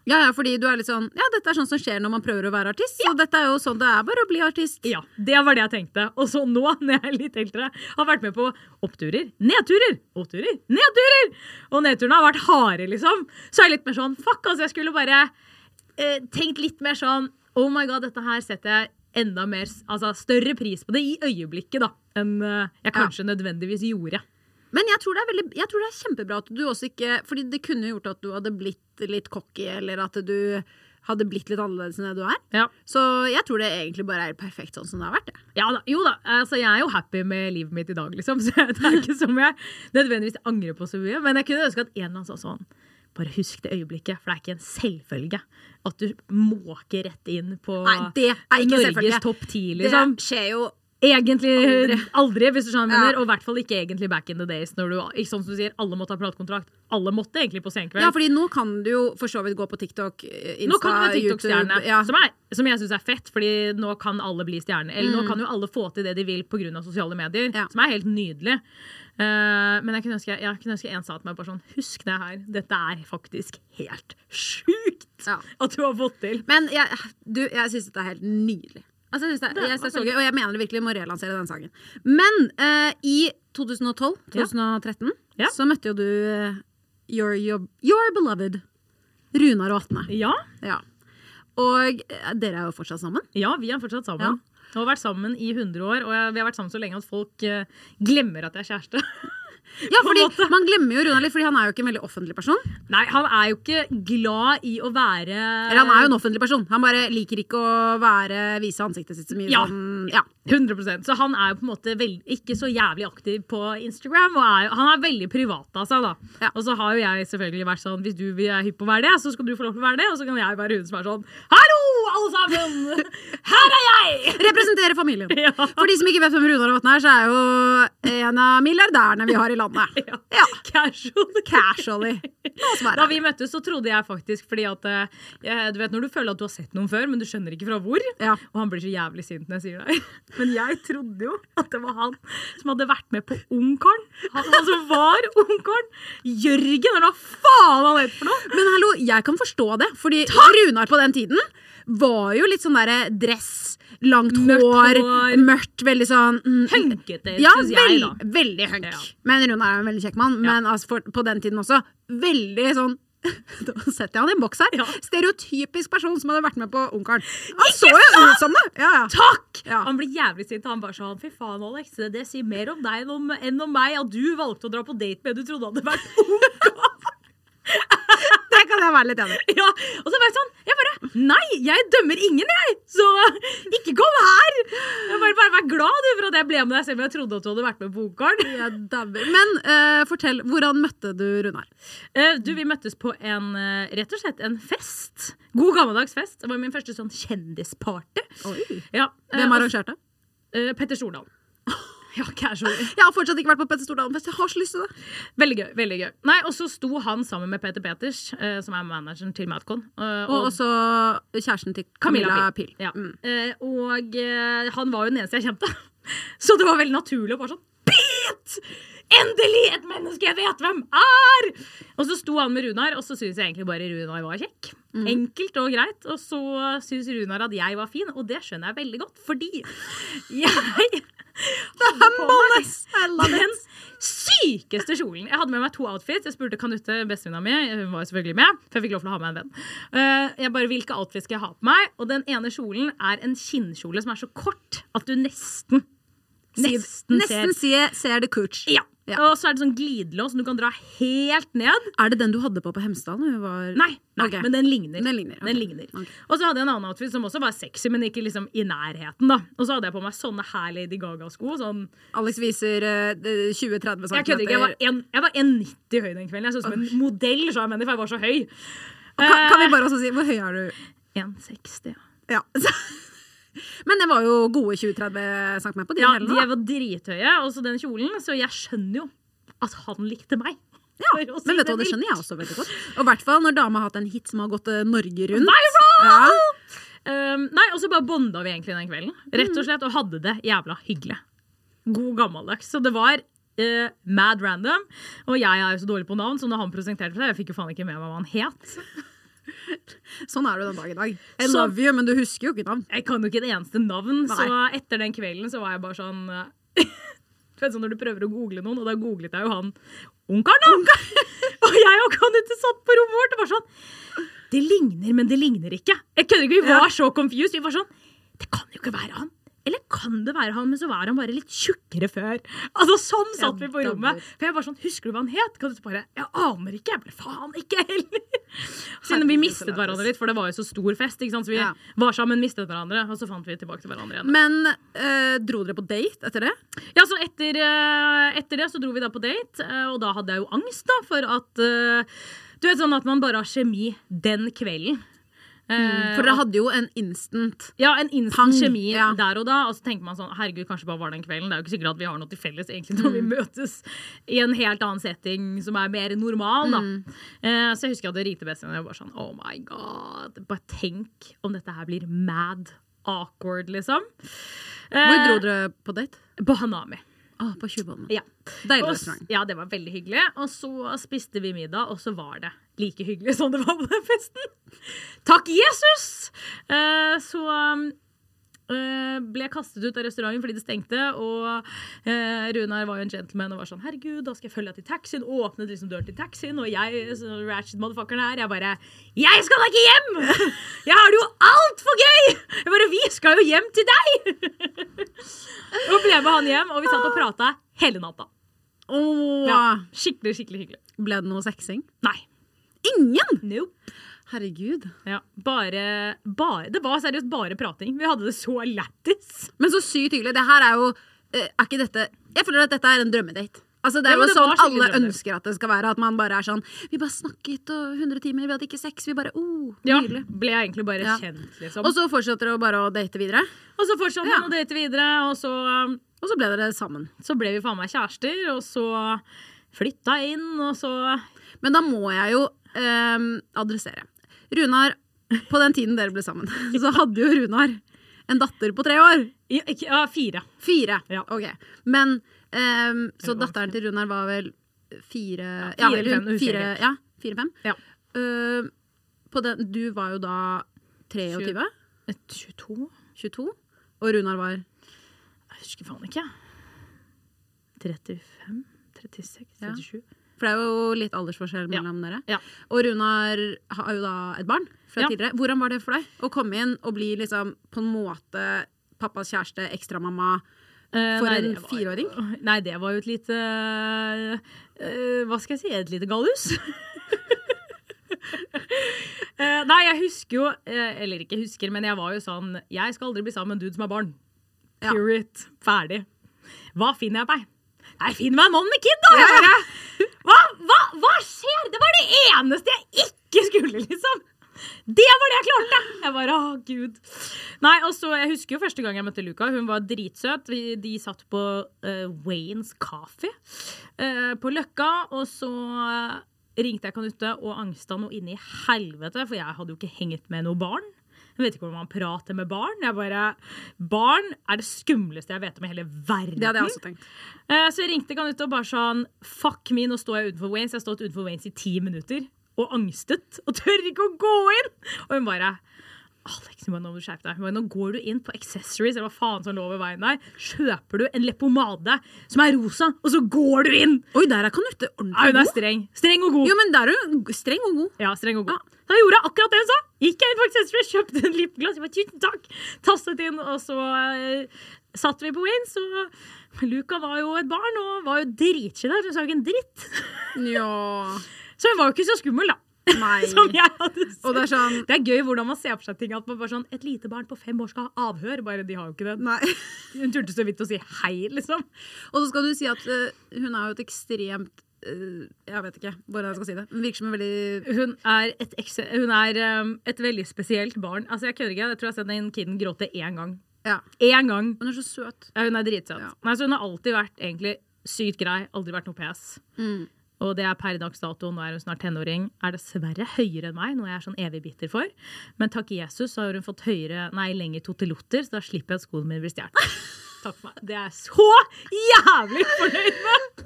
Ja, ja, fordi du er litt sånn Ja, dette er sånn som skjer når man prøver å være artist. Så dette er jo sånn det er bare å bli artist. Ja, det var det jeg tenkte. Og så nå, når jeg er litt eldre, har vært med på oppturer, nedturer, oppturer, nedturer! Og nedturene har vært harde, liksom. Så er jeg litt mer sånn fuck, altså. Jeg skulle bare eh, tenkt litt mer sånn oh my god, dette her setter jeg enda mer Altså større pris på det i øyeblikket, da, enn eh, jeg kanskje nødvendigvis gjorde. Men jeg tror, det veldig, jeg tror det er kjempebra at du også ikke Fordi det kunne gjort at du hadde blitt litt cocky, eller at du hadde blitt litt annerledes enn det du er. Ja. Så jeg tror det egentlig bare er perfekt sånn som det har vært. Det. Ja da, jo da, altså jeg er jo happy med livet mitt i dag, liksom. Så det er ikke som jeg nødvendigvis angrer på så mye. Men jeg kunne ønske at en eller annen sa sånn Bare husk det øyeblikket, for det er ikke en selvfølge at du måker rett inn på Nei. Norges topp ti, liksom. Det skjer jo Egentlig aldri, Aldri. hvis du skjønner jeg Ja. Og i hvert fall ikke egentlig back in the days. Når du, ikke sånn som du sier, Alle måtte ha platekontrakt. Alle måtte egentlig på Senkveld. Ja, fordi nå kan du jo for så vidt gå på TikTok, eh, Insta, nå kan du være TikTok-stjerne, Ja. som, er- som jeg syns er fett, fordi nå kan alle bli stjerner. Eller nå Mm. kan jo alle få til det de vil pga. sosiale medier, som er helt nydelig. Uh, men jeg kunne ønske, jeg kunne ønske en sa til meg bare sånn Husk det her. Dette er faktisk helt sjukt at du har fått til. Men jeg, du, jeg syns dette er helt nydelig. Altså, jeg synes det, jeg synes det er så gøy, og jeg mener det virkelig må relansere den sangen. Men eh, i 2012-2013 Ja. så møtte jo du eh, your, your, your beloved Runar og Atne. Ja, Ja. Og eh, dere er jo fortsatt sammen. ja, vi er fortsatt sammen. Vi har vært sammen i 100 år, og vi har vært sammen så lenge at folk eh, glemmer at jeg er kjæreste. Ja, fordi. Man glemmer jo Runar litt, fordi han er jo ikke en veldig offentlig person. Nei, han er jo ikke glad i å være Eller han er jo en offentlig person. Han bare liker ikke å være, vise ansiktet sitt så mye. Ja. Sånn, ja. 100% Så han er jo på en måte veld, ikke så jævlig aktiv på Instagram. Og er, han er veldig privat av seg, da. Ja. Og så har jo jeg selvfølgelig vært sånn Hvis du er hypp på å være det, så skal du få lov til å være det. Og så kan jeg være hun som er sånn Hallo, alle sammen! Her er jeg! Representere familien. Ja. For de som ikke vet hvem Runar Vatn er, så er jo en av milliardærene vi har i landet. Ja. Ja. Casually. Casually. Da vi møttes, så trodde jeg faktisk fordi at eh, Du vet når du føler at du har sett noen før, men du skjønner ikke fra hvor. Ja. Og han blir så jævlig sint når jeg sier det. Men jeg trodde jo at det var han som hadde vært med på Ungkaren. Han, han som var Ungkaren. Jørgen, eller hva faen han het for noe? Men hallo, jeg kan forstå det. Fordi Runar på den tiden var jo litt sånn derre dress, langt Mørkt hår, hår. mørkt, veldig sånn mm, Hunkete, Ja, syns jeg, da. veld, veldig hunk. Ja. Men Rune er jo en veldig kjekk mann. Men altså, for, på den tiden også veldig sånn Da setter jeg han i en boks her. Ja. Stereotypisk person som hadde vært med på Ungkaren. Han så jo ut som det! Ja, ja. Takk! Han blir jævlig sint. Han bare sånn Fy faen, Alex, det sier mer om deg enn om, enn om meg at du valgte å dra på date med du trodde hadde vært ungkar. Kan være litt enig. Ja, og så var jeg sånn Jeg bare Nei, jeg dømmer ingen, jeg! Så ikke kom her! Jeg bare, bare Vær glad du for at jeg ble med deg, selv om jeg trodde at du hadde vært med på Ungkaren. Ja. Men uh, fortell, hvordan møtte du Runar? Uh, du, vi møttes på en uh, rett og slett en fest. God gammeldags fest. Det var min første sånn kjendisparty. Ja, Hvem arrangerte? Petter Stordalen. Ja, casual. Jeg har fortsatt ikke vært på Petter Stordalen-fest. Jeg har så lyst til det. Veldig gøy. veldig gøy Nei, Og så sto han sammen med Peter Peters, eh, som er manageren til Madcon. eh, Og også kjæresten til Camilla Camilla Pil. Ja. Mm. Eh, og eh, han var jo den eneste jeg kjente. Så det var veldig naturlig å bare sånn Pete! Endelig et menneske jeg vet hvem er! Og så sto han med Runar, og så syntes jeg egentlig bare Runar var kjekk. Mm. Enkelt og greit. Og så syntes Runar at jeg var fin, og det skjønner jeg veldig godt, fordi jeg hadde er meg den sykeste kjolen. Jeg hadde med meg to outfits. Jeg spurte Kanutte, bestevenninna mi, hun var selvfølgelig med, for jeg fikk lov til å ha med en venn. Eh, jeg bare, hvilke outfits skal jeg ha på meg? Og den ene kjolen er en kinnkjole som er så kort at du nesten Nesten, Nesten ser ser, ser det cooch. ja. Ja. Og så er det sånn glidelås som du kan dra helt ned. Er det den du hadde på på Hemsedal? Var... Nei, nei okay. men den ligner. Den ligner, okay. Den ligner. Okay. Og så hadde jeg en annen outfit som også var sexy, men ikke liksom i nærheten. da Og så hadde jeg på meg sånne her Lady Gaga-sko. Sånn, Alex viser uh, 20-30 cm. jeg kødder ikke, jeg var en- jeg var 1,90 høy den kvelden. Jeg så ut som en modell, så jeg for jeg var så høy. kan, kan vi bare også si Hvor høy er du? 1,60. Ja. Men det var jo gode 20-30 cm på de Ja, hælene, de var drithøye, også den kjolen, så jeg skjønner jo at han likte meg. Ja, men vet du hva, det skjønner jeg også veldig godt. Og i hvert fall når dama har hatt en hit som har gått eh, Norge rundt. Viral! Ja. Um, nei, og så bare bonda vi egentlig den kvelden. Rett og slett, og hadde det jævla hyggelig. God gammeldags. Så det var uh, mad random. Og jeg er jo så dårlig på navn, så når han presenterte seg, jeg fikk jo faen ikke med meg hva han het. Sånn er du den dag i dag. I Så- love you, men du husker jo ikke navn. Jeg kan jo ikke et eneste navn, Nei. så etter den kvelden så var jeg bare sånn eh, Du vet sånn når du prøver å google noen, og da googlet jeg jo han Ungkaren, da! og jeg og Kanute satt på rommet vårt og bare sånn Det ligner, men det ligner ikke. Jeg kødder ikke, Vi var så confused. Vi var sånn Det kan jo ikke være han. Eller kan det være han, men så var han bare litt tjukkere før. Altså Sånn satt vi på rommet. For jeg var sånn, Husker du hva han het? Kan du bare, Jeg aner ikke. Jeg ble faen ikke heller. Siden vi mistet hverandre litt, for det var jo så stor fest. ikke sant? Så vi Ja. var sammen, mistet hverandre, og så fant vi tilbake til hverandre igjen. Men øh, dro dere på date etter det? Ja, så etter, øh, etter det så dro vi da på date, eh, og da hadde jeg jo angst da, for at øh, Du vet sånn at man bare har kjemi den kvelden. Eh, For dere hadde jo en instant ja, en instant Pang, kjemi ja. der og da. Og så tenker man sånn Herregud, kanskje bare var den kvelden. Det er jo ikke sikkert at vi har noe til felles egentlig når vi Mm. møtes i en helt annen setting som er mer normal, da. Mm. Eh, så jeg husker jeg hadde ringte bestevenninna og var sånn Oh my god. Bare tenk om dette her blir mad awkward, liksom. Hvor dro dere på date? På Hanami. Ah, på Tjuvholmen. Ja. Deilig restaurant. Ja, det var veldig hyggelig. Og så spiste vi middag, og så var det like hyggelig som det var på den festen. Takk, Jesus! Uh, så Eh, ble kastet ut av restauranten fordi det stengte, og eh, Runar var jo en gentleman og var sånn Herregud, da skal jeg følge deg til taxien. Åpnet liksom døren til taxien, og jeg, så ratchet motherfuckeren her, jeg bare Jeg skal da ikke hjem! Jeg har det jo altfor gøy! Jeg bare Vi skal jo hjem til deg! og ble med han hjem, og vi satt og prata hele natta. Åh. Ja, skikkelig, skikkelig hyggelig. Ble det noe sexing? Nei. Ingen? Nope. Herregud. Ja, bare, bare Det var seriøst bare prating. Vi hadde det så lættis. Men så sykt hyggelig. Det her er jo eh, Er ikke dette Jeg føler at dette er en drømmedate. Altså Det er jo det sånn var alle drømmer. ønsker at det skal være. At man bare er sånn Vi bare snakket og 100 timer, vi hadde ikke sex. Vi bare oh, Ja, Nydelig. ble jeg egentlig bare Ja. kjent, liksom. Og så fortsetter dere bare å date videre. Og så fortsatte Ja. man å date videre, og så, Og så ble dere sammen. så ble vi faen meg kjærester, og så flytta inn, og så Men da må jeg jo ehm, adressere. Runar, på den tiden dere ble sammen, så hadde jo Runar en datter på tre år. Ja, ikke- ja, fire. Fire. Ja. Ok. Men ehm, Så datteren til Runar var vel fire Ja, fire-fem. Ja, fire, ja, fire-fem. Ja. Uh, den, du var jo da 23? 22? 22? Og Runar var Jeg husker faen ikke. 35? 36? Ja. 37? For det er jo litt aldersforskjell Ja. mellom dere. Ja. Og Runar har jo da et barn fra Ja. tidligere. Hvordan var det for deg å komme inn og bli liksom på en måte pappas kjæreste, ekstramamma Eh, for nei, en fireåring? Nei, det var jo et lite uh, Hva skal jeg si? Et lite gallus. uh, nei, jeg husker jo Eller ikke husker, men jeg var jo sånn Jeg skal aldri bli sammen med en dude som har barn. Ja. Ferdig. Hva finner jeg meg? Jeg finn meg en mann med kid, da! Jeg bare, hva, hva, hva skjer? Det var det eneste jeg ikke skulle, liksom. Det var det jeg klarte! Jeg bare, å gud. Nei, og så, Jeg husker jo første gang jeg møtte Luca. Hun var dritsøt. Vi, de satt på uh, Waynes Coffee uh, på Løkka, og så eh, ringte jeg Kanutte og angsta noe inni helvete, for jeg hadde jo ikke hengt med noe barn. Jeg vet ikke hvordan man prater med barn. Jeg bare, Barn er det skumleste jeg vet om i hele verden. Det hadde jeg også tenkt. Eh, Så jeg ringte han ut og bare sånn Fuck me, nå står jeg utenfor Waynes. Jeg har stått utenfor Waynes i ti minutter og angstet og tør ikke å gå inn. Og hun bare Alex, nå må du skjerpe deg. Nå går du inn på accessories eller hva faen som lå ved veien der. Kjøper du en leppepomade som er rosa, og så går du inn! Oi, der er Kanutte Ja, hun er streng. Streng og god. Jo, men der er hun streng og god. Ja, streng og god. Da gjorde jeg akkurat det hun sa. Gikk jeg inn på Accessories, kjøpte en lipglass. Jeg bare, tusen takk. Tastet inn, og så uh, satt vi på Waynes, og Luca var jo et barn og var jo dritsjenert. Hun sa jo ikke en dritt. Ja. Så hun var jo ikke så skummel, da. Som jeg hadde sett. Og det er sånn Det er gøy hvordan man ser for seg ting. At man bare sånn, Et lite barn på fem år skal ha avhør. Bare de har jo ikke det. Nei. Hun turte så vidt å si hei, liksom. Og så skal du si at uh, hun er jo et ekstremt eh, Jeg vet ikke hvordan jeg skal si det. Hun virker som en veldig Hun er et, ekse- hun er, um, et veldig spesielt barn. Altså Jeg kødder ikke. Jeg tror jeg har sett den kiden gråte én gang. Ja. Én gang. Hun er så søt. Ja, hun er dritsøt. Ja. Nei, så hun har alltid vært egentlig sykt grei. Aldri vært noe pes. Mm. Og det er per dags dato, nå er hun snart tenåring, er dessverre høyere enn meg, noe jeg er sånn evig bitter for. Men takk Jesus så har hun fått høyere, nei, lengre totelotter, så da slipper jeg at skoene mine blir stjålet. Takk for meg. Det er jeg så jævlig fornøyd med!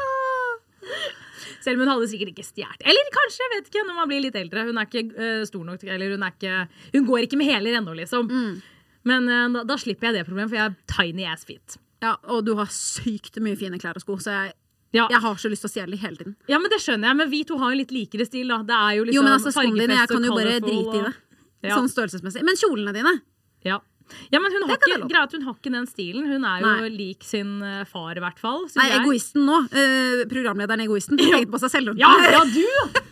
Selv om hun hadde sikkert ikke stjålet. Eller kanskje, jeg vet ikke, når man blir litt eldre. Hun er ikke uh, stor nok, eller hun er ikke Hun går ikke med hæler ennå, liksom. Men uh, da, da slipper jeg det problemet, for jeg er tiny ass feet. Ja, og du har sykt mye fine klær og sko, så jeg, Ja. jeg har så lyst til å stjele de hele tiden. Ja, men det skjønner jeg, men vi to har jo litt likere stil, da. Det er jo liksom Jo, men altså, skoene dine, jeg kan jo bare drite i det. Ja. Sånn størrelsesmessig. Men kjolene dine Ja. Ja, men hun har, ikke, at hun har ikke den stilen. Hun er jo Nei. lik sin eh, far, i hvert fall. Nei, jeg. egoisten nå. eh, programlederen Egoisten. Hun tenker på seg selv. Ja, ja, du!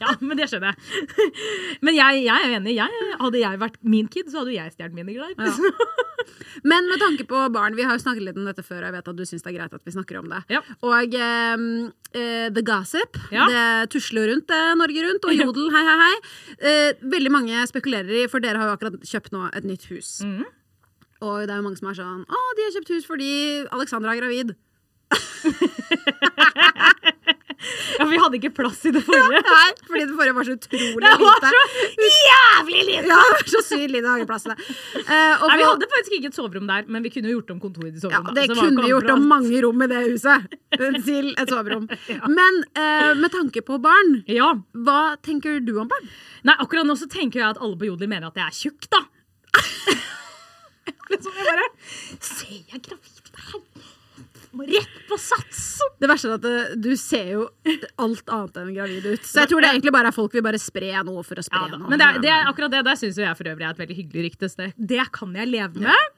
Ja, men det skjønner jeg. Men jeg, jeg er enig. Jeg, hadde jeg vært min kid, så hadde jeg stjålet mine klær. Ja. Men med tanke på barn, vi har jo snakket litt om dette før, og jeg vet at du syns det er greit at vi snakker om det. Ja. Og ehm, eh, The Gossip, det tusler rundt eh, Norge rundt, og Jodel, hei, hei, hei. Eh, veldig mange spekulerer i, for dere har jo akkurat kjøpt nå et nytt hus. Mhm. Og det er jo mange som er sånn Å, de har kjøpt hus fordi Alexandra er gravid. Ja, Vi hadde ikke plass i det forrige. Nei, fordi det forrige var så utrolig Det var lite. så jævlig lite! Ja, det var så sykt lite hageplass. Eh, og Nei, Vi hadde faktisk ikke et soverom der, men vi kunne gjort om kontoret til Ja, soverom. da. det Så kunne vi gjort om mange rom i det huset til et soverom. Men uh, med tanke på barn, Ja. hva tenker du om barn? Nei, akkurat nå så tenker jeg at alle på Jodel mener at jeg er tjukk, da. Liksom, jeg bare Ser jeg gravid? Rett på sats! Det verste er at eh, du ser jo alt annet enn gravid ut. Så jeg tror det egentlig bare er folk vil bare spre noe for å spre Ja, da. noe. men det det akkurat det der syns jeg for øvrig er et veldig hyggelig rykte. Det, det kan jeg leve med.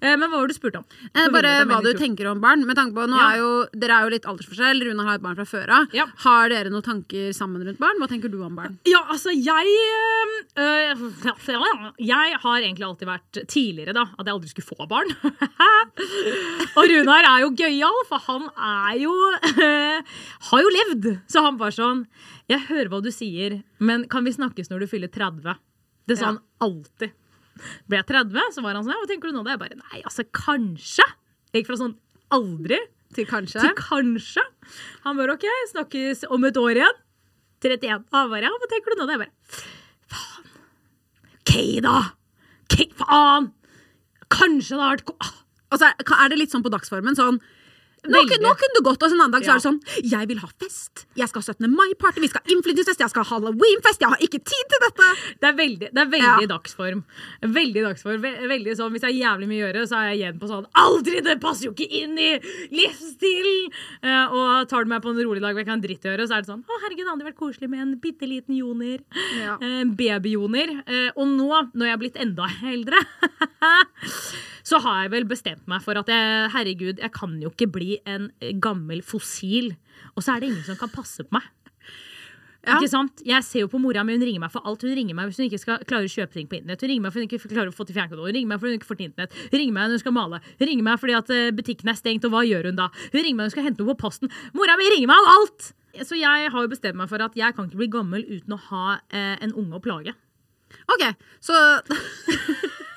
Eh, Men hva var det du spurte om? Eh, bare hva du tenker om barn. Med tanke på, nå Ja. er jo, Dere er jo litt aldersforskjell. Rune har et barn fra før av. Ja. Har dere noen tanker sammen rundt barn? Hva tenker du om barn? Ja, altså, jeg øh, øh, Jeg har egentlig alltid vært tidligere, da, at jeg aldri skulle få barn. og Runar er jo gøyal, for han er jo Har jo levd. Så han bare sånn Jeg hører hva du sier, men kan vi snakkes når du fyller 30? Det sa Ja. han alltid. Ble jeg 30, så var han sånn Hva tenker du nå? Da jeg bare Nei, altså, kanskje. Jeg gikk fra sånn aldri Til kanskje? til kanskje. Han bare OK, snakkes om et år igjen. 31. Han bare ja, hva tenker du nå? Da jeg bare faen. OK, da. OK, faen. Kanskje det har vært ko- Og så er, er det litt sånn på dagsformen sånn nå, nå kunne du gått, og så en annen dag så er det sånn Jeg vil ha fest. Jeg skal ha 17. mai-party, vi skal ha innflytelsesfest, jeg skal ha halloweenfest. Jeg har ikke tid til dette! Det er veldig, det er veldig Ja. dagsform. Veldig dagsform. Veldig sånn, Hvis jeg har jævlig mye å gjøre, så er jeg igjen på sånn Aldri! Det passer jo ikke inn i livsstilen! Uh, og tar du meg på en rolig dag hvor jeg ikke har en dritt å gjøre, så er det sånn Å, herregud, det hadde vært koselig med en bitte liten joner. Ja. Eh, Babyjoner. Uh, og nå, når jeg er blitt enda eldre, så har jeg vel bestemt meg for at jeg, herregud, jeg kan jo ikke bli en gammel fossil. Og så er det ingen som kan passe på meg. Ja. Ikke sant? Jeg ser jo på mora mi, hun ringer meg for alt. Hun ringer meg hvis hun ikke skal klare å kjøpe ting på internett. Hun ringer meg fordi hun ikke klarer å få til fjernkontroll. Hun ringer meg fordi hun ikke får til internett. Hun ringer meg når hun skal male. Hun ringer meg fordi at eh, butikken er stengt, og hva gjør hun da? Hun ringer meg når hun skal hente noe på posten. Mora mi ringer meg om alt! Så jeg har jo bestemt meg for at jeg kan ikke bli gammel uten å ha eh, en unge å plage. OK, så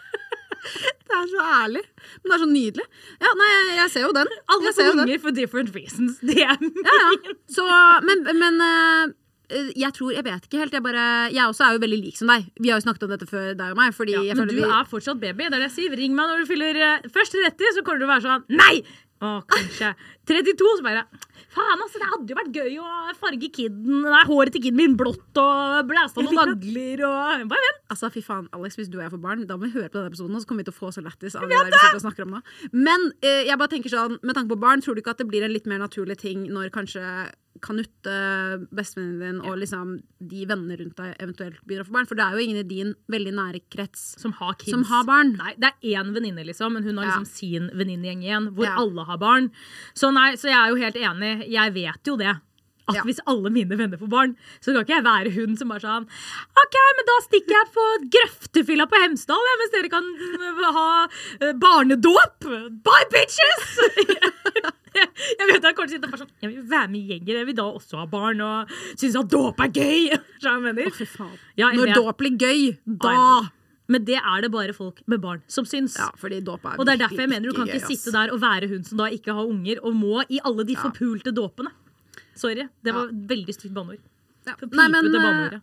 Det er så ærlig. Men det er så nydelig. Ja, nei, jeg, ser jo den. Alle jeg ser jo den. for different reasons. Det er Ja, ja. Så, men men eh, jeg tror, jeg vet ikke helt. Jeg, bare, jeg også er jo veldig lik som deg. Vi har jo snakket om dette før, deg og meg. Ja, men du vi, er fortsatt baby. Det er det jeg sier. Ring meg når du fyller eh, først 30, så kommer du til å være sånn Nei! Å, kanskje. 32, så bare Faen, altså, det hadde jo vært gøy å farge kidden Nei, håret til kiden min blått og blæste av noen nagler og Bare vent. Altså, fy faen, Alex, Hvis du og jeg får barn, da må vi høre på denne episoden. Og så kommer vi til å få så lættis av det der vi sitter og snakker om nå. Men eh, jeg bare tenker sånn, med tanke på barn, tror du ikke at det blir en litt mer naturlig ting når kanskje Kanutte, bestevennen din og liksom de vennene rundt deg eventuelt begynner å få barn? For det er jo ingen i din veldig nære krets Som har kids. som har barn. Nei, det er én venninne, liksom, men hun har Ja. liksom sin venninnegjeng igjen, hvor Ja. alle har barn. Så nei, så jeg er jo helt enig. Jeg vet jo det. At Ja. hvis alle mine venner får barn, så kan ikke jeg være hun som bare sånn OK, men da stikker jeg på grøftefylla på Hemsedal, ja, mens dere kan øh, ha øh, barnedåp. Bye, bitches! jeg vet jeg kommer til å sitte bare sånn Jeg vil være med i gjengen. Jeg vil da også ha barn og synes at dåp er gøy. Så jeg mener. Å, faen. Ja, jeg Når jeg... dåp blir gøy, da Men det er det bare folk med barn som syns. Ja, fordi dåp er Og det er derfor jeg mener du kan ikke gøy, sitte der og være hun som da ikke har unger, og må i alle de forpulte dåpene. Sorry. Det var veldig stygt banneord. Ja. Nei, men, eh, banneordet.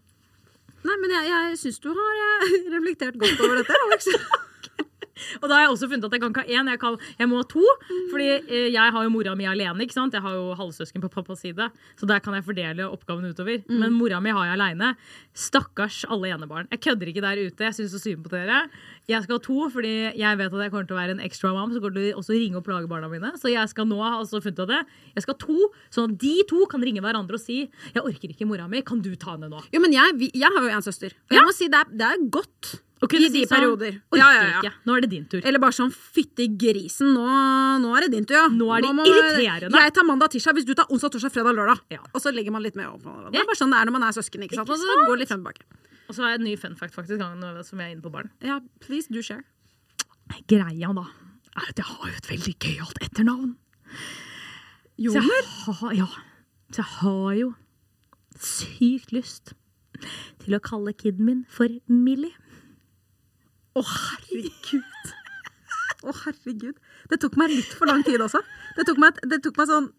Nei, men jeg, jeg syns du har eh, reflektert godt over dette, Alex. Og da har jeg også funnet at jeg kan ikke ha én, jeg, kan, jeg må ha to. Fordi eh, jeg har jo mora mi alene. ikke sant? Jeg har jo halvsøsken på pappas side, så der kan jeg fordele oppgaven utover. Mm. Men mora mi har jeg aleine. Stakkars alle enebarn. Jeg kødder ikke der ute. Jeg syns så synd på dere. Jeg skal ha to, fordi jeg vet at jeg kommer til å være en extra mom som kommer til å også ringe og plage barna mine. Så jeg skal nå ha altså funnet av det. Jeg skal ha to, sånn at de to kan ringe hverandre og si 'Jeg orker ikke mora mi, kan du ta henne nå?' Jo, men jeg, jeg har jo en søster. Og jeg må si det er, det er godt Og kunne si sånn. Orker Ja, ja, ja. ikke. Nå er det din tur. Eller bare sånn fytti grisen, nå, nå er det din tur, ja. Nå er det må- irriterende. Jeg tar mandag, tirsdag, hvis du tar onsdag, torsdag, fredag, lørdag. Ja. Og så legger man litt mer opp. Det er bare sånn det er når man er søsken. ikke sant? Ikke Og så går det litt frem og tilbake. Og så har jeg en ny fun fact faktisk, nå som jeg er inne på barn. Ja, please, do share. Greia da er at jeg har jo et veldig gøyalt etternavn. Joner? ja, så jeg har jo sykt lyst til å kalle kiden min for Millie. Å, herregud. Å, herregud. Det tok meg litt for lang tid også. Det tok meg, det tok meg sånn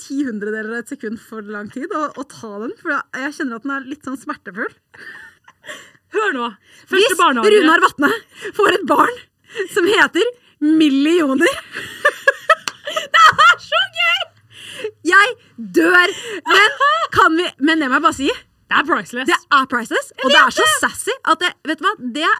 ti hundredeler av et sekund for lang tid å, å ta den. For jeg kjenner at den er litt sånn smertefull. Hør nå! Hvis Første barnehage. Runar Vatne får et barn som heter millioner Det er så gøy! Jeg dør! Men, kan vi, men det må jeg bare si. Det er priceless. Det er priceless, og det er så sassy at det, vet du hva? Det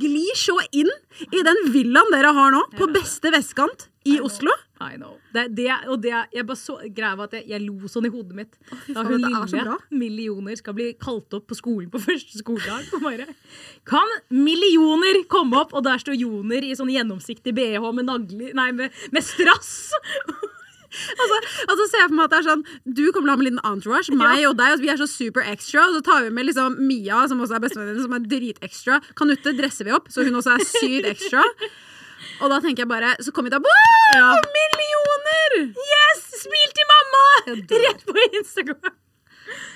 glir så inn i den villaen dere har nå, på beste vestkant i Oslo. I know. Det, det, og det, jeg bare så greia var at jeg, jeg lo sånn i hodet mitt. oh, Da hun lille millioner skal bli kalt opp på skolen på første skoledag. Bare, kan millioner komme opp, og der står Joner i sånn gjennomsiktig bh med nagler Nei, med, med strass! Altså, og så ser jeg for meg at det er sånn Du kommer til å ha med en liten entourage, meg og deg. Og vi er så super extra. Og så tar vi med liksom Mia, som også er bestevenninnen, som er dritekstra. Kanutte dresser vi opp, så hun også er sykt ekstra. Og da tenker jeg bare Så kommer vi til å ja. Millioner! Yes! Smil til mamma! Rett på Instagram.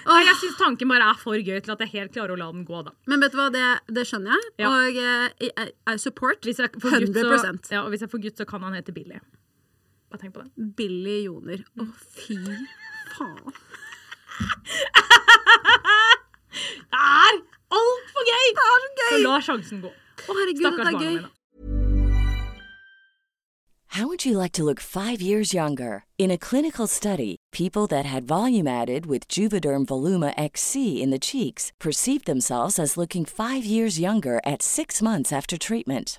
Og jeg syns tanken bare er for gøy til at jeg helt klarer å la den gå, da. Men vet du hva, det, det skjønner jeg. Ja. Og eh, I, I support Hvis jeg får gutt, så, ja, og hvis jeg får gutt, så kan han hete Billy. Bare tenk på det. Billy Joner. Å, fy faen. Det er altfor gøy! Det er så gøy! Så la sjansen gå. Å, herregud, Stakkars dette er gøy. mine. How would you like to look five years younger? In a clinical study, people that had volume added with Juvederm Voluma XC in the cheeks perceived themselves as looking five years younger at six months after treatment.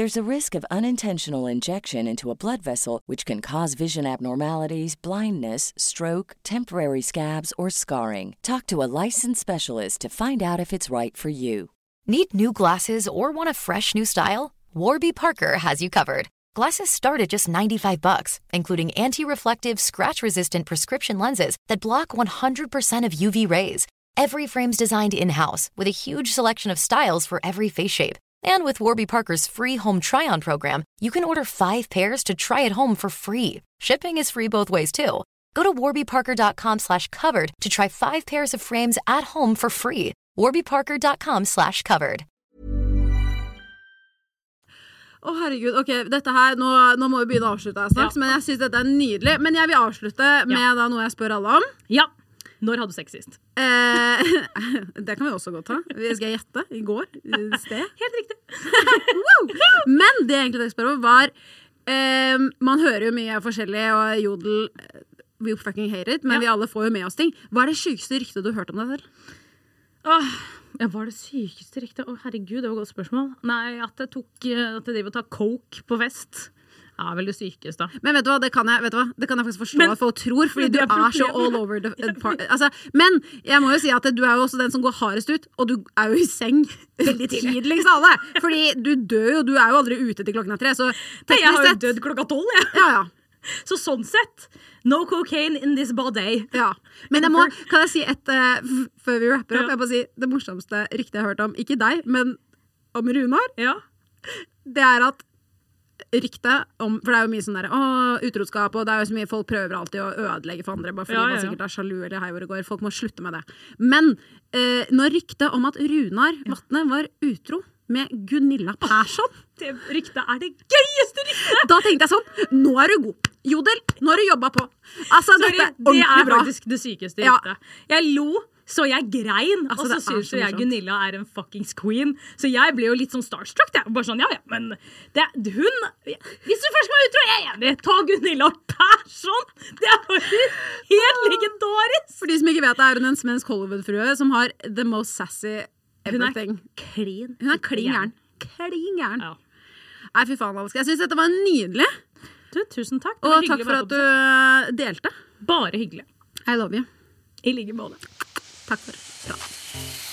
There's a risk of unintentional injection into a blood vessel, which can cause vision abnormalities, blindness, stroke, temporary scabs, or scarring. Talk to a licensed specialist to find out if it's right for you. Need new glasses or want a fresh new style? Warby Parker has you covered. Glasses start at just 95 bucks, including anti-reflective, scratch-resistant prescription lenses that block 100% of UV rays. Every frame's designed in-house with a huge selection of styles for every face shape. And with Warby Parker's free home try-on program, you can order five pairs to try at home for free. Shipping is free both ways too. Go to warbyparker.com slash covered to try five pairs of frames at home for free. warbyparker.com slash covered. Å, herregud. Ok, dette her, nå, nå må vi begynne å avslutte snart, ja. men jeg syns dette er nydelig. Men jeg vil avslutte med da noe jeg spør alle om. Ja. Når hadde du sex sist? Eh, det kan vi også godt ta. Skal jeg gjette? I går? Sted? Helt riktig. wow! Men det jeg egentlig tenkte å spørre om, var eh, Man hører jo mye forskjellig, og Jodel eh, We fucking hate it, men Ja. vi alle får jo med oss ting. Hva er det sykeste ryktet du har hørt om deg selv? Åh, ja, Hva er det sykeste riktig? Å, herregud, det var et godt spørsmål. Nei, at jeg tok eh, At jeg driver og tar coke på fest. Ja, vel det sykeste. Men vet du hva, det kan jeg, vet du hva? Det kan jeg faktisk forstå Men- at folk tror, fordi du er er så all over the part. Altså, men jeg må jo si at du er jo også den som går hardest ut, og du er jo i seng tidligst av alle. Fordi du dør jo, du er jo aldri ute til klokken er tre, så Nei, jeg har jo dødd klokka tolv, jeg. Ja, ja. Så sånn sett, no cocaine in this body. Ja. Men jeg må, kan jeg si et uh, Før vi rapper opp, Ja. jeg må si det morsomste ryktet jeg har hørt om, ikke deg, men om Runar, Ja. det er at ryktet om For det er jo mye sånn der Å, utroskap, og det er jo så mye folk prøver alltid å ødelegge for andre, bare fordi Ja, ja, man sikkert er sjalu eller hei hvor det går. Folk må slutte med det. Men eh, når ryktet om at Runar Vatne var utro med Gunilla Persson Det ryktet er det gøyeste ryktet! Da tenkte jeg sånn Nå er du god! Jodel, nå har du jobba på. Altså, Sorry, dette er det ordentlig er bra. faktisk det sykeste Ja. ryktet. Jeg lo så jeg grein, Altså, og så syns jo jeg. Gunilla er en fuckings queen. Så jeg ble jo litt sånn starstruck. Jeg. Bare sånn, ja, ja, men det, hun Hvis du først skal være utro, jeg er enig! Ta Gunilla Persson! Det er bare helt legendarisk! For de som ikke vet det, er hun en svensk Hollywood-frue som har the most sassy er everything. Hun er klin gæren. Klin gæren. Ja. Nei, fy faen, Alex. Jeg syns dette var nydelig. Du, tusen takk. Og takk for at du eh, delte. Bare hyggelig. I love you. I like måte. パクッと。